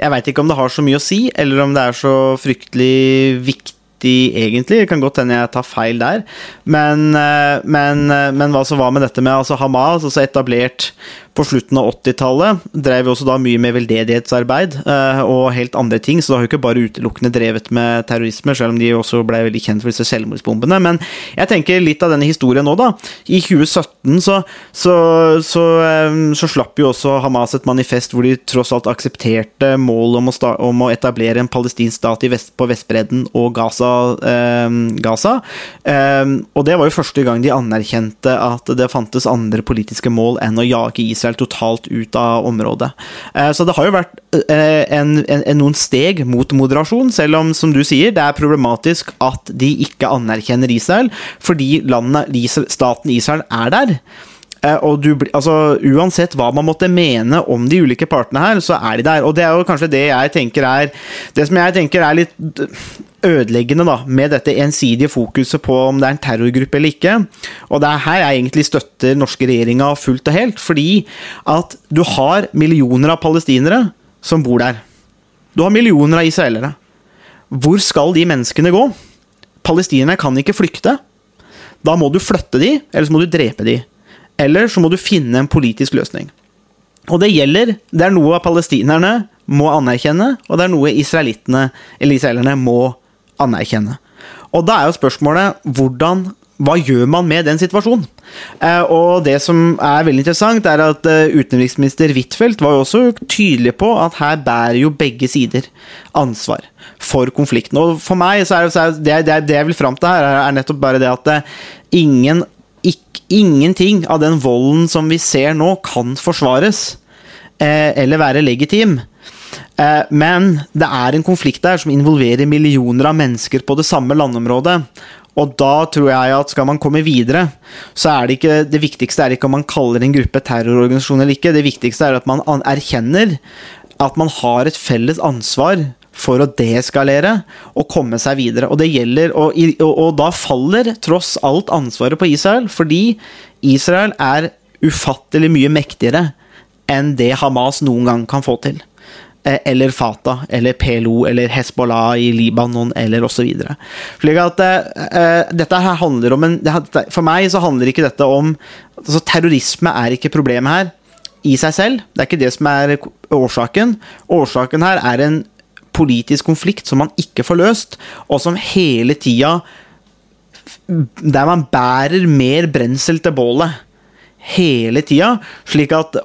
Jeg veit ikke om det har så mye å si, eller om det er så fryktelig viktig egentlig. Det kan godt hende jeg tar feil der. Men, eh, men, eh, men hva så var med dette med altså Hamas, altså etablert på slutten av 80-tallet, drev jo også da mye med veldedighetsarbeid eh, og helt andre ting, så det har jo ikke bare utelukkende drevet med terrorisme, selv om de også ble veldig kjent for disse selvmordsbombene. Men jeg tenker litt av denne historien nå, da. I 2017 så, så, så, eh, så slapp jo også Hamas et manifest hvor de tross alt aksepterte målet om om å etablere en palestinsk stat vest på Vestbredden og Gaza. Eh, Gaza. Eh, og det var jo første gang de anerkjente at det fantes andre politiske mål enn å jage Israel totalt ut av området. Eh, så det har jo vært eh, en, en, noen steg mot moderasjon, selv om, som du sier, det er problematisk at de ikke anerkjenner Israel, fordi landet, staten Israel er der. Eh, og du, altså, uansett hva man måtte mene om de ulike partene her, så er de der. Og det er jo kanskje det jeg tenker er Det som jeg tenker er litt ødeleggende da, med dette ensidige fokuset på om det er en terrorgruppe eller ikke. Og det er her jeg egentlig støtter norske regjeringa fullt og helt. Fordi at du har millioner av palestinere som bor der. Du har millioner av israelere. Hvor skal de menneskene gå? Palestinerne kan ikke flykte. Da må du flytte de, eller så må du drepe de. Eller så må du finne en politisk løsning. Og det gjelder Det er noe palestinerne må anerkjenne, og det er noe israelittene eller israelerne må anerkjenne. Og da er jo spørsmålet hvordan hva gjør man med den situasjonen? Eh, og det som er veldig interessant, er at eh, utenriksminister Huitfeldt var jo også tydelig på at her bærer jo begge sider ansvar for konflikten. Og for meg så er det, det, det, jeg vil fram til her, er, nettopp bare det at eh, ingen ingenting av den volden som vi ser nå, kan forsvares eh, eller være legitim. Eh, men det er en konflikt der som involverer millioner av mennesker på det samme landområdet. Og da tror jeg at skal man komme videre, så er det ikke det viktigste er ikke om man kaller en gruppe terrororganisasjon eller ikke. Det viktigste er at man erkjenner at man har et felles ansvar for å deeskalere og komme seg videre. Og det gjelder, og, og, og da faller tross alt ansvaret på Israel, fordi Israel er ufattelig mye mektigere enn det Hamas noen gang kan få til. Eh, Eller Fatah, eller PLO, eller Hezbollah i Libanon, eller osv. Uh, eh, eh, dette her handler om en For meg så handler ikke dette om altså Terrorisme er ikke problemet her i seg selv. Det er ikke det som er årsaken. Årsaken her er en politisk konflikt som man ikke får løst, og som hele tida Der man bærer mer brensel til bålet hele tida.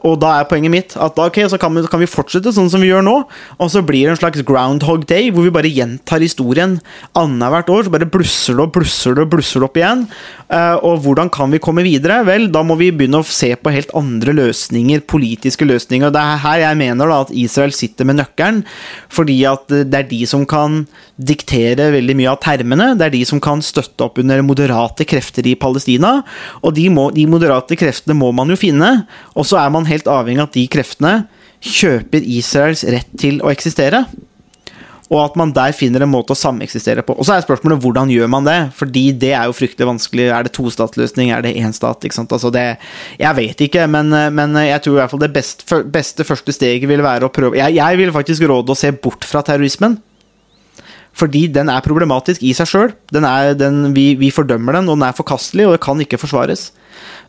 Og da er poenget mitt at da, ok, så kan vi, kan vi fortsette sånn som vi gjør nå. Og så blir det en slags groundhog day, hvor vi bare gjentar historien annethvert år. Så bare blusser det og blusser det og blusser det opp igjen. Eh, og hvordan kan vi komme videre? Vel, da må vi begynne å se på helt andre løsninger, politiske løsninger. Det er her jeg mener da at Israel sitter med nøkkelen, fordi at det er de som kan diktere veldig mye av termene. Det er de som kan støtte opp under moderate krefter i Palestina. Og de, må, de moderate kreftene må man jo finne, og så er man helt avhengig av at de kreftene kjøper Israels rett til å eksistere. Og at man der finner en måte å sameksistere på. Og så er spørsmålet hvordan gjør man det? Fordi det er jo fryktelig vanskelig. Er det tostatsløsning? Er det én stat? Ikke sant? Altså det, jeg vet ikke, men, men, jeg tror i hvert fall det beste, beste første steget vil være å prøve Jeg, jeg vil faktisk råde å se bort fra terrorismen. Fordi den er problematisk i seg sjøl. Vi, vi fordømmer den, og den er forkastelig, og det kan ikke forsvares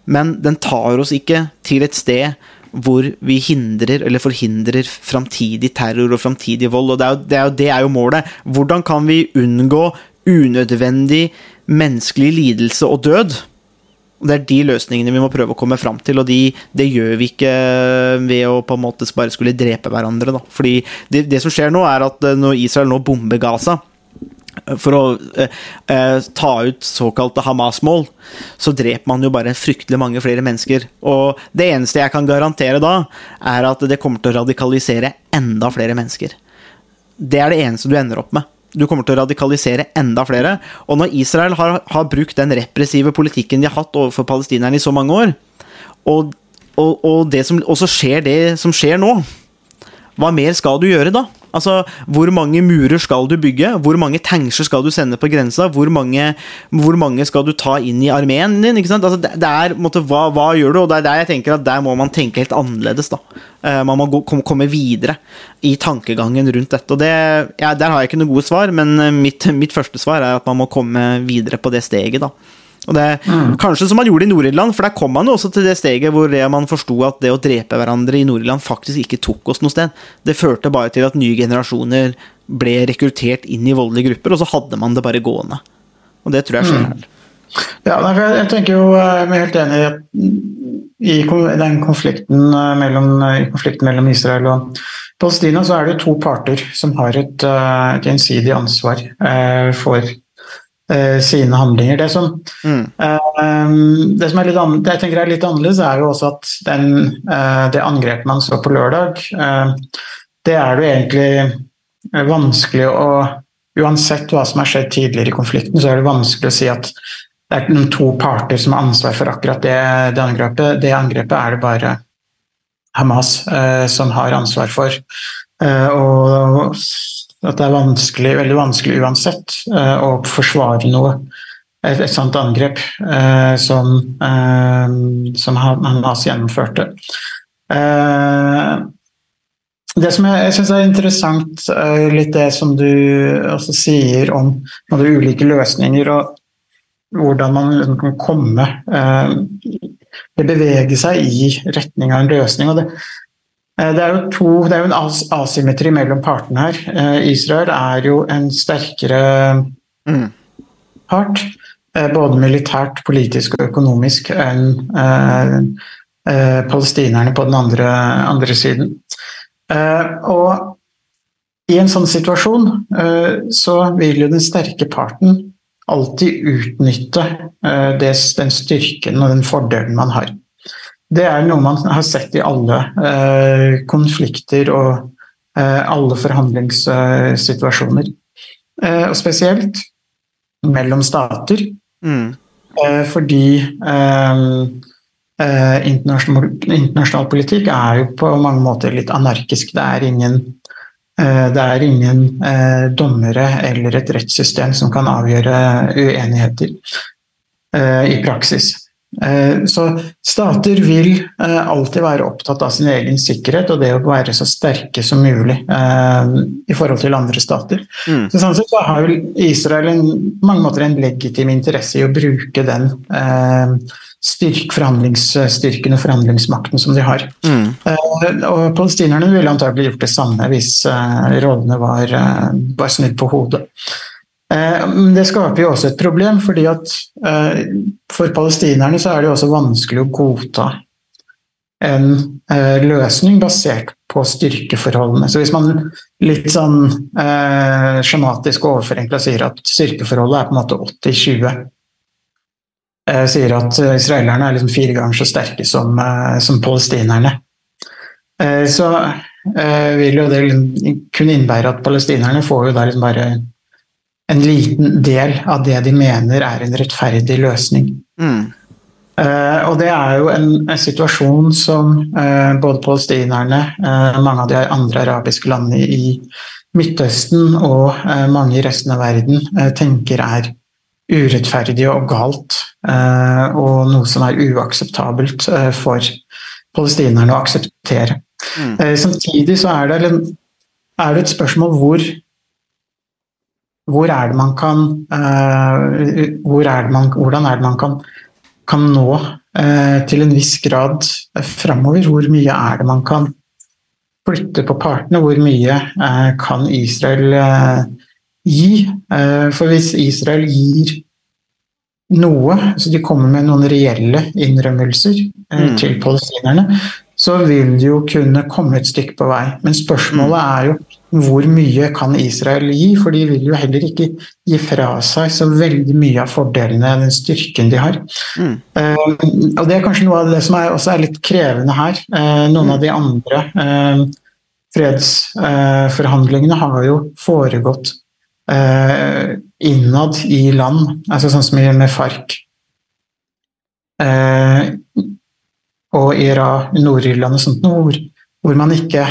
men den tar oss ikke til et sted hvor vi hindrer eller forhindrer framtidig terror og framtidig vold. og det er, jo, det, er jo, det er jo målet. Hvordan kan vi unngå unødvendig menneskelig lidelse og død? Det er de løsningene vi må prøve å komme fram til, og de, det gjør vi ikke ved å på en måte bare skulle drepe hverandre. Da. Fordi det, det som skjer nå, er at når Israel nå bomber Gaza, for å eh, eh, ta ut såkalte Hamas-mål, så dreper man jo bare fryktelig mange flere mennesker. Og det eneste jeg kan garantere da, er at det kommer til å radikalisere enda flere mennesker. Det er det eneste du ender opp med. Du kommer til å radikalisere enda flere. Og når Israel har, har brukt den repressive politikken de har hatt overfor palestinerne i så mange år, og, og, og, som, og så skjer det som skjer nå, hva mer skal du gjøre da? Altså, Hvor mange murer skal du bygge? Hvor mange tankser skal du sende på grensa? Hvor mange, hvor mange skal du ta inn i armeen din? Altså, det, er, måtte, hva, hva, gjør du? Og det er der jeg tenker at der må man tenke helt annerledes. da. Uh, man må gå, komme videre i tankegangen rundt dette. og det, ja, Der har jeg ikke noe gode svar, men eh, mitt, mitt første svar er at man må komme videre på det steget. da. Og det, mm. Kanskje som man gjorde i Nord-Irland, for der kom man jo også til det steget hvor man forsto at det å drepe hverandre i Nord-Irland faktisk ikke tok oss noe sted. Det førte bare til at nye generasjoner ble rekruttert inn i voldelige grupper, og så hadde man det bare gående. Og det tror jeg skjer mm. her. Ja, jeg tenker jo, jeg er helt enig i at i den konflikten eh, mellom, i konflikten mellom Israel og Palestina så er det to parter som har et, eh, et gjensidig ansvar eh, for Eh, sine handlinger. Det som, mm. uh, det som er litt annerledes, jeg tenker er litt annerledes, er jo også at den, uh, det angrepet man så på lørdag, uh, det er det egentlig vanskelig å Uansett hva som har skjedd tidligere i konflikten, så er det vanskelig å si at det er noen to parter som har ansvar for akkurat det, det angrepet. Det angrepet er det bare Hamas som har ansvar for. og at det er vanskelig, veldig vanskelig uansett uh, å forsvare noe. Et, et sånt angrep uh, som, uh, som Hamas gjennomførte. det som jeg, jeg syns er interessant, litt det som du også sier om de ulike løsninger, og hvordan man liksom kan komme Bevege seg i retning av en løsning. og det Eh, det er jo to, det er jo en asymmetri mellom partene her. Eh, Israel er jo en sterkere mm. part, eh, både militært, politisk og økonomisk, enn eh, eh, palestinerne på den andre, andre siden. Eh, og i en sånn situasjon så vil jo den sterke parten alltid utnytte den styrken og den fordelen man har. Det er noe man har sett i alle eh, konflikter og eh, alle forhandlingssituasjoner. Eh, og spesielt mellom stater. Mm. Fordi internasjonal, internasjonal, politikk er jo på mange måter litt anarkisk. Det er ingen, det er ingen dommere eller et rettssystem som kan avgjøre uenigheter i praksis. Eh, så stater vil eh, alltid være opptatt av sin egen sikkerhet og det å være så sterke som mulig eh, i forhold til andre stater. Mm. Så sånn sett så har Israel en, mange måter en legitim interesse i å bruke den styrk, forhandlingsstyrken og forhandlingsmakten som de har. Mm. Og palestinerne ville antagelig gjort det samme hvis rollene var, var snudd på hodet. Eh, det skaper jo også et problem, fordi at eh, for palestinerne så er det jo også vanskelig å godta en eh, løsning basert på styrkeforholdene. Så hvis man litt sånn skjematisk og overforenkla sier at styrkeforholdet er på en måte 80-20 eh, Sier at israelerne er liksom fire ganger så sterke som, som palestinerne. Så vil jo det kunne innebære at palestinerne får jo da liksom bare en liten del av det de mener er en rettferdig løsning. Mm. Uh, og det er jo en, en situasjon som uh, både palestinerne, uh, mange av de andre arabiske landene i Midtøsten og mange i resten av verden tenker er urettferdig og galt, og noe som er uakseptabelt for palestinerne å akseptere. Mm. samtidig så er det, er det et spørsmål hvor hvor er det man kan hvor er det man, Hvordan er det man kan kan nå uh, til en viss grad framover. Hvor mye er det man kan flytte på partene? Hvor mye uh, kan Israel gi? For hvis Israel gir noe, så de kommer med noen reelle innrømmelser Mm. til palestinerne, så vil de jo kunne komme et stykke på vei. Men spørsmålet er jo hvor mye kan Israel gi? For de vil jo heller ikke gi fra seg så veldig mye av fordelene, den styrken de har. Mm. Uh, og Det er kanskje noe av det som er, også er litt krevende her. Uh, noen av de andre uh, fredsforhandlingene har jo foregått eh, innad i land, altså sånn som med FARC. Og Ira, Nord-Irland og sånt, hvor, hvor man ikke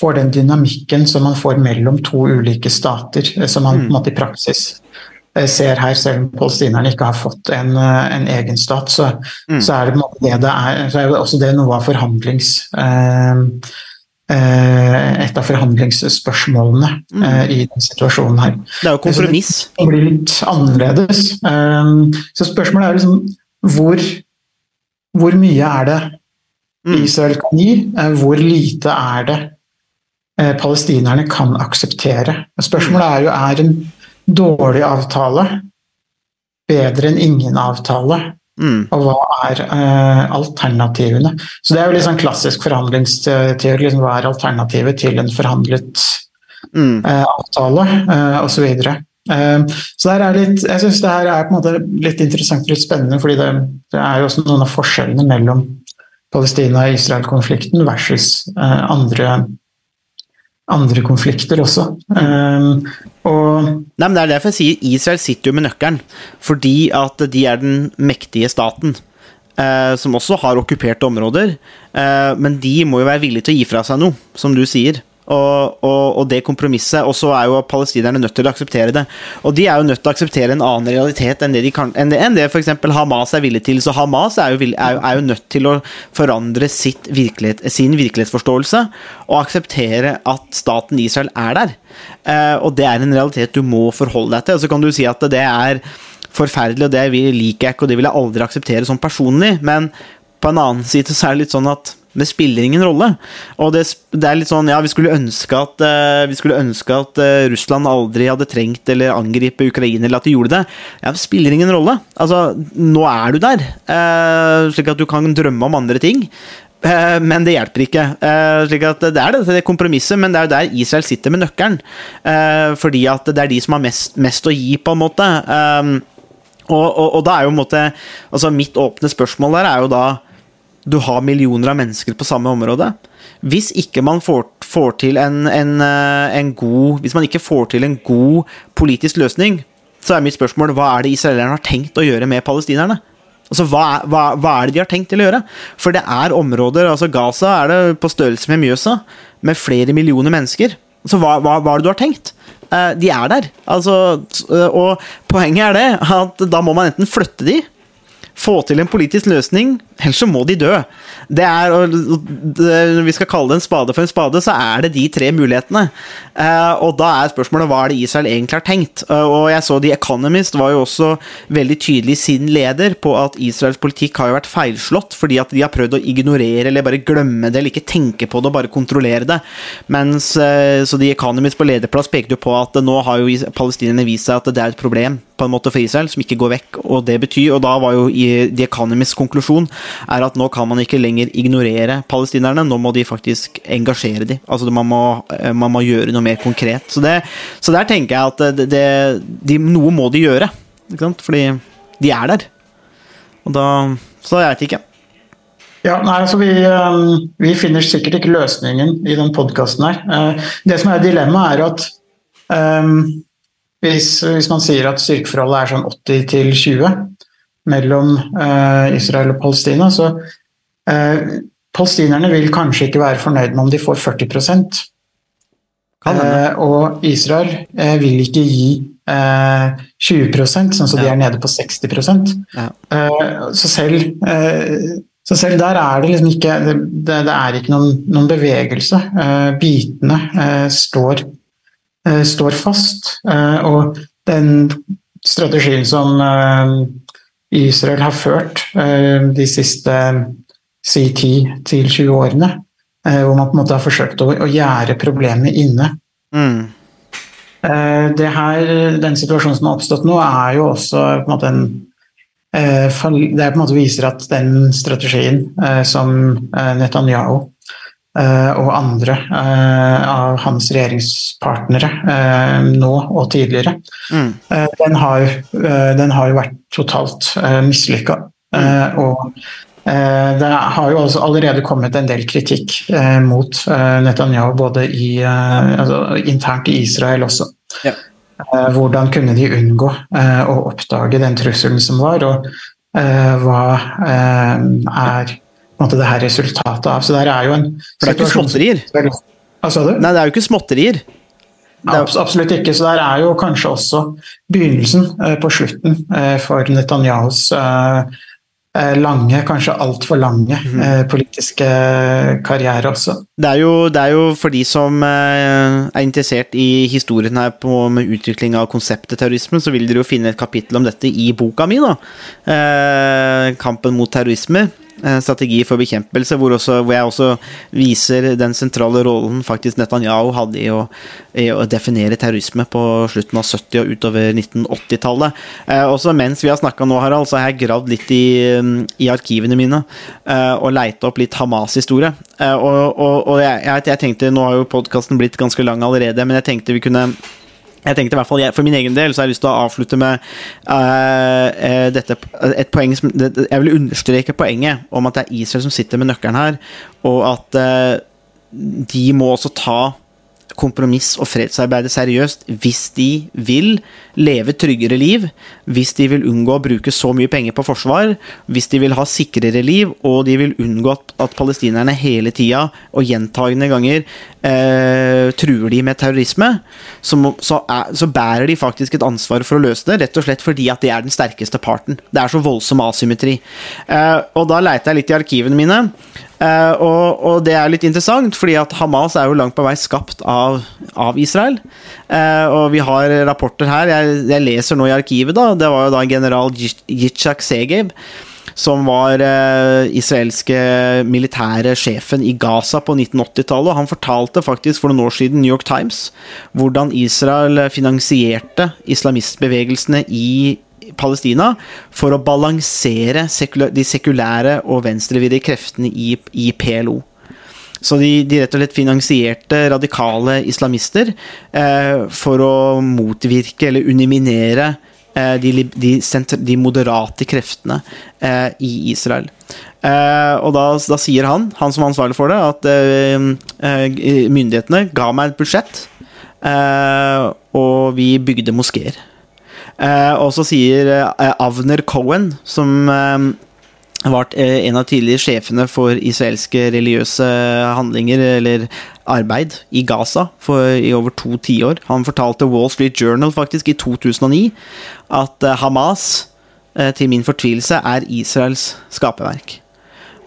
får den dynamikken som man får mellom to ulike stater, eh, som man på en måte i praksis eh, ser her, selv om palestinerne ikke har fått en, eh, en egen stat, så, Mm. så er det på en måte det det er. Så er det også det noe av forhandlings... Eh, et av forhandlingsspørsmålene Mm. i den situasjonen her. Det er jo kompromiss. Det blir litt annerledes. Eh, så spørsmålet er liksom hvor, hvor mye er det Mm. Israel kan gi? Eh, Hvor lite er det palestinerne kan akseptere? Spørsmålet er jo er en dårlig avtale bedre enn ingen avtale? Mm. Og hva er eh, alternativene? Så Det er jo litt sånn klassisk forhandlingsteori. Liksom, hva er alternativet til en forhandlet Mm. eh, avtale, eh, osv. Eh, så der er litt, jeg syns det her er på en måte litt interessant og litt spennende, fordi det, det er jo også noen av forskjellene mellom Palestina-Israel-konflikten versus eh, andre, andre konflikter også. Um, og Nei, men Det er derfor jeg sier Israel sitter jo med nøkkelen. Fordi at de er den mektige staten. Uh, som også har okkuperte områder. Uh, men de må jo være villige til å gi fra seg noe, som du sier. Og, og, og det kompromisset. Og så er jo palestinerne nødt til å akseptere det. Og de er jo nødt til å akseptere en annen realitet enn det, de kan, enn det, enn det f.eks. Hamas er villig til. Så Hamas er jo, er, jo, er jo nødt til å forandre virkelighet, sin virkelighetsforståelse og akseptere at staten Israel er der. Eh, og det er en realitet du må forholde deg til. Og så kan du si at det er forferdelig, og det liker jeg ikke, og det vil jeg aldri akseptere som personlig, men på en annen side så er det litt sånn at det spiller ingen rolle. Og det, det er litt sånn, ja, vi skulle ønske at, uh, skulle ønske at uh, Russland aldri hadde trengt eller angripe Ukraina, eller at de gjorde det. Ja, det spiller ingen rolle. Altså, nå er du der, Uh, slik at du kan drømme om andre ting. Men det hjelper ikke. Slik at Det er det, det kompromisset, men det er jo der Israel sitter med nøkkelen. Fordi at det er de som har mest, mest å gi, på en måte. Og, og, og da er jo en måte Altså Mitt åpne spørsmål der er jo da Du har millioner av mennesker på samme område. Hvis ikke man får, får til en, en, eh, en god Hvis man ikke får til en god politisk løsning, så er mitt spørsmål hva er det israelerne har tenkt å gjøre med palestinerne? Altså, hva hva, hva er det de har tenkt til å gjøre? For det er områder altså Gaza er det på størrelse med Mjøsa, med flere millioner mennesker. Så hva, hva, hva er det du har tenkt? Eh, de er der. Altså, og poenget er det at da må man enten flytte de, få til en politisk løsning, ellers så må de dø. Det er, Når vi skal kalle det en spade for en spade, så er det de tre mulighetene. Eh, og da er spørsmålet hva er det Israel egentlig har tenkt? Eh, og jeg så The Economist var jo også veldig tydelig sin leder på at Israels politikk har jo vært feilslått, fordi at de har prøvd å ignorere eller bare glemme det, eller ikke tenke på det og bare kontrollere det. Mens, eh, så The Economist på lederplass pekte jo på at nå har jo palestinerne vist seg at det er et problem på en måte for Israel, som ikke går vekk. Og det betyr, og da var jo The Economists konklusjon er at nå kan man ikke lenger ignorere palestinerne, nå må de faktisk engasjere dem. Altså man må, eh, man må gjøre noe mer konkret. Så, det, så der tenker jeg at det, det, de, noe må de gjøre, ikke sant? fordi de er der. Og da Så jeg vet ikke. Ja, nei, altså vi, um, vi, finner sikkert ikke løsningen i den podkasten her. Det som er dilemmaet, er at hvis, hvis, man sier at styrkeforholdet er sånn 80 til 20 mellom uh, Israel og Palestina, så uh, Palestinerne vil kanskje ikke være fornøyd med om de får 40 eh, Og Israel vil ikke gi 20% sånn som de er nede på 60 ja. Så selv så selv der er det liksom ikke Det, det er ikke noen, noen bevegelse. bitene står Eh, står fast. Eh, og den strategien som eh, Israel har ført de siste si 10-20 årene, hvor man på en måte har forsøkt å, å gjære problemet inne. Mm. Det her, den situasjonen som har oppstått nå, er jo også på en måte en det på en måte viser at den strategien som Netanyahu Eh, og andre eh, av hans regjeringspartnere eh, nå og tidligere. Mm. Den, har, den, har, jo vært totalt mislykka. Mm. og det har jo allerede kommet en del kritikk mot Netanyahu, både i, altså, internt i Israel også. Ja. hvordan kunne de unngå å oppdage den trusselen som var, og hva er måte, det her resultatet av. Så det er jo en For det er ikke småtterier? Hva sa du? Nei, det er jo ikke småtterier. Ja, absolutt ikke. Så der er jo kanskje også begynnelsen eh, på slutten eh, for Netanyahus eh, lange, kanskje altfor lange mm. politiske karriere også. Det er, jo, det er, jo, for de som er interessert i historien her på, med utvikling av konseptet terrorisme, så vil dere jo finne et kapittel om dette i boka mi, da. Kampen mot terrorisme. Eh, strategi for bekjempelse, hvor, også, hvor, jeg også viser den sentrale rollen faktisk Netanyahu hadde i å, i å definere terrorisme på slutten av 70- og utover 1980-tallet. Eh, også mens vi har snakka nå, Harald, så har jeg gravd litt i, mm, i arkivene mine eh, og leita opp litt Hamas-historie. Og, og, og jeg, jeg, tenkte, Nå har jo podkasten blitt ganske lang allerede, men jeg tenkte vi kunne jeg tenkte i hvert fall, For min egen del så har jeg lyst til å avslutte med uh, dette, et poeng som, Jeg vil understreke poenget om at det er Israel som sitter med nøkkelen her, og at uh, de må også ta kompromiss og fredsarbeidet seriøst hvis de vil leve tryggere liv, hvis de vil unngå å bruke så mye penger på forsvar, hvis de vil ha sikrere liv, og de vil unngå at, palestinerne hele tida og gjentagende ganger eh, truer de med terrorisme, så, må, så, er, så, bærer de faktisk et ansvar for å løse det, rett og slett fordi at de er den sterkeste parten. Det er så voldsom asymmetri. Eh, og da leita jeg litt i arkivene mine. Uh, og, og, det er litt interessant, fordi at Hamas er jo langt på vei skapt av, av Israel. Uh, og vi har rapporter her. Jeg, jeg, leser nå i arkivet, da. Det var jo da general Yitzhak Segeb, som var uh, israelske militære sjefen i Gaza på 1980-tallet. Han fortalte faktisk for noen år siden New York Times hvordan Israel finansierte islamistbevegelsene i Palestina for å balansere de sekulære og venstrevidde kreftene i, i PLO. Så de, de, rett og slett finansierte radikale islamister eh, for å motvirke eller uniminere eh, de, de, de, moderate kreftene eh, i Israel. Eh, og da, da, sier han, han som er ansvarlig for det, at eh, eh, myndighetene ga meg et budsjett, og vi bygde moskeer. Eh, og så sier eh, Avner Cohen, som eh, var en av tidligere sjefene for israelske religiøse handlinger, eller arbeid, i Gaza for, i over to tiår. Han fortalte Wall Street Journal faktisk i 2009 at Hamas til min fortvilelse, er Israels skaperverk.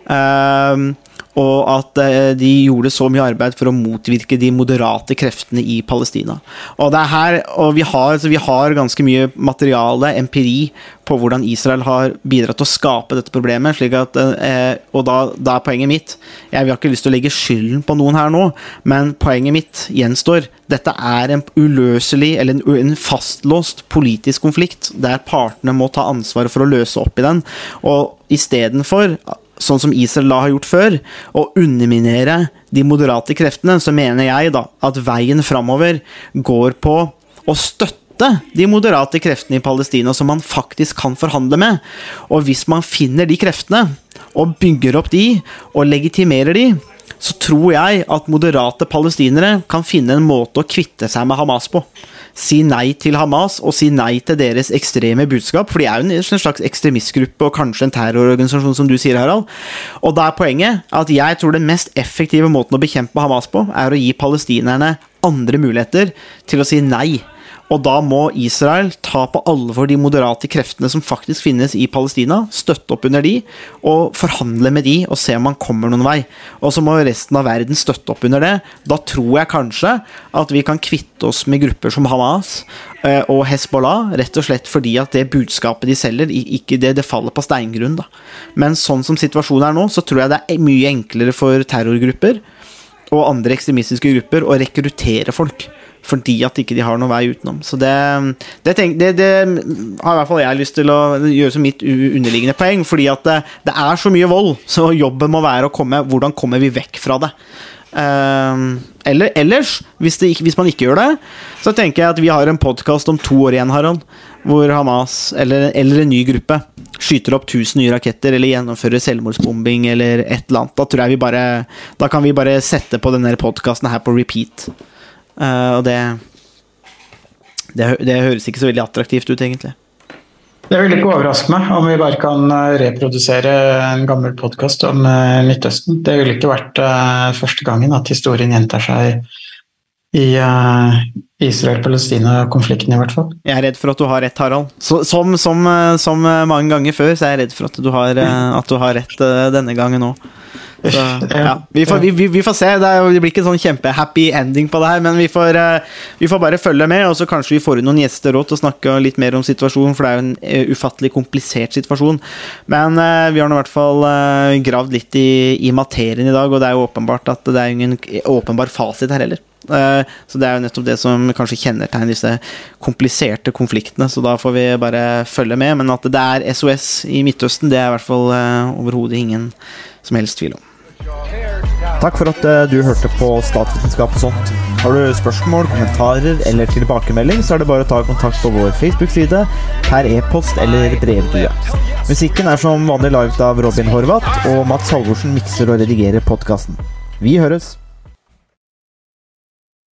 Ehm, og at eh, de gjorde så mye arbeid for å motvirke de moderate kreftene i Palestina. Og, det er her, og vi, har, vi har ganske mye materiale, empiri, på hvordan Israel har bidratt til å skape dette problemet. slik at, eh, og da, da er poenget mitt Jeg vil ikke lyst til å legge skylden på noen her nå, men poenget mitt gjenstår. Dette er en uløselig, eller en, en fastlåst politisk konflikt, der partene må ta ansvaret for å løse opp i den. Og istedenfor sånn som Israel da har gjort før, å underminere de moderate kreftene, så mener jeg da at veien framover går på å støtte de moderate kreftene i Palestina som man faktisk kan forhandle med. Og hvis man finner de kreftene, og bygger opp de, og legitimerer de, så tror jeg at moderate palestinere kan finne en måte å kvitte seg med Hamas på si nei til Hamas og si nei til deres ekstreme budskap. For de er jo en slags ekstremistgruppe og kanskje en terrororganisasjon, som du sier, Harald. Og da er poenget at jeg tror den mest effektive måten å bekjempe Hamas på, er å gi palestinerne andre muligheter til å si nei og da må Israel ta på alvor de moderate kreftene som faktisk finnes i Palestina, støtte opp under de, og forhandle med de og se om man kommer noen vei. Og så må resten av verden støtte opp under det. Da tror jeg kanskje at vi kan kvitte oss med grupper som Hamas eh, og Hezbollah, rett og slett fordi at det budskapet de selger, ikke det, det faller på steingrunn. da. Men sånn som situasjonen er nå, så tror jeg det er mye enklere for terrorgrupper og andre ekstremistiske grupper å rekruttere folk fordi at ikke de har noen vei utenom. Så det, det, tenk, det, det, har i hvert fall jeg lyst til å gjøre som mitt underliggende poeng. Fordi at det, det, er så mye vold, så jobben må være å komme Hvordan kommer vi vekk fra det? Uh, eller ellers, hvis, hvis, man ikke gjør det, så tenker jeg at vi har en podkast om to år igjen, Harald, hvor Hamas, eller, eller, en ny gruppe, skyter opp 1000 nye raketter eller gjennomfører selvmordsbombing eller et eller annet. Da tror jeg vi bare Da kan vi bare sette på denne podkasten her på repeat. Uh, og det, det, det høres ikke så veldig attraktivt ut, egentlig. Det vil ikke overraske meg om vi bare kan eh, reprodusere en gammel podkast om uh, Midtøsten. Det ville ikke vært første gangen at historien gjentar seg i uh, Israel-Palestina-konflikten, i hvert fall. Jeg er redd for at du har rett, Harald. Så, som, som, som, mange ganger før, så er jeg redd for at du har, at du har rett denne gangen òg. Så, ja. vi, får, vi, vi, får, se. Det, det, blir ikke en sånn kjempehappy ending på det her, men vi får, eh, vi får bare følge med, og så kanskje vi får inn noen gjester òg til å snakke litt mer om situasjonen, for det er jo en eh, ufattelig komplisert situasjon. Men vi har nå i hvert fall gravd litt i, i, materien i dag, og det er jo åpenbart at det er ingen åpenbar fasit her heller. Uh, så det er jo nettopp det som kanskje kjennetegner disse kompliserte konfliktene, så da får vi bare følge med. Men at det er SOS i Midtøsten, det er i hvert fall overhodet ingen som helst tvil om. Takk for at uh, du hørte på Statsvitenskap og sånt. Har du spørsmål, kommentarer eller tilbakemelding, så er det bare å ta kontakt på vår Facebook-side, per e-post eller brevdue. Musikken er som vanlig laget av Robin Horvath, og Mats Halvorsen mikser og redigerer podkasten. Vi høres!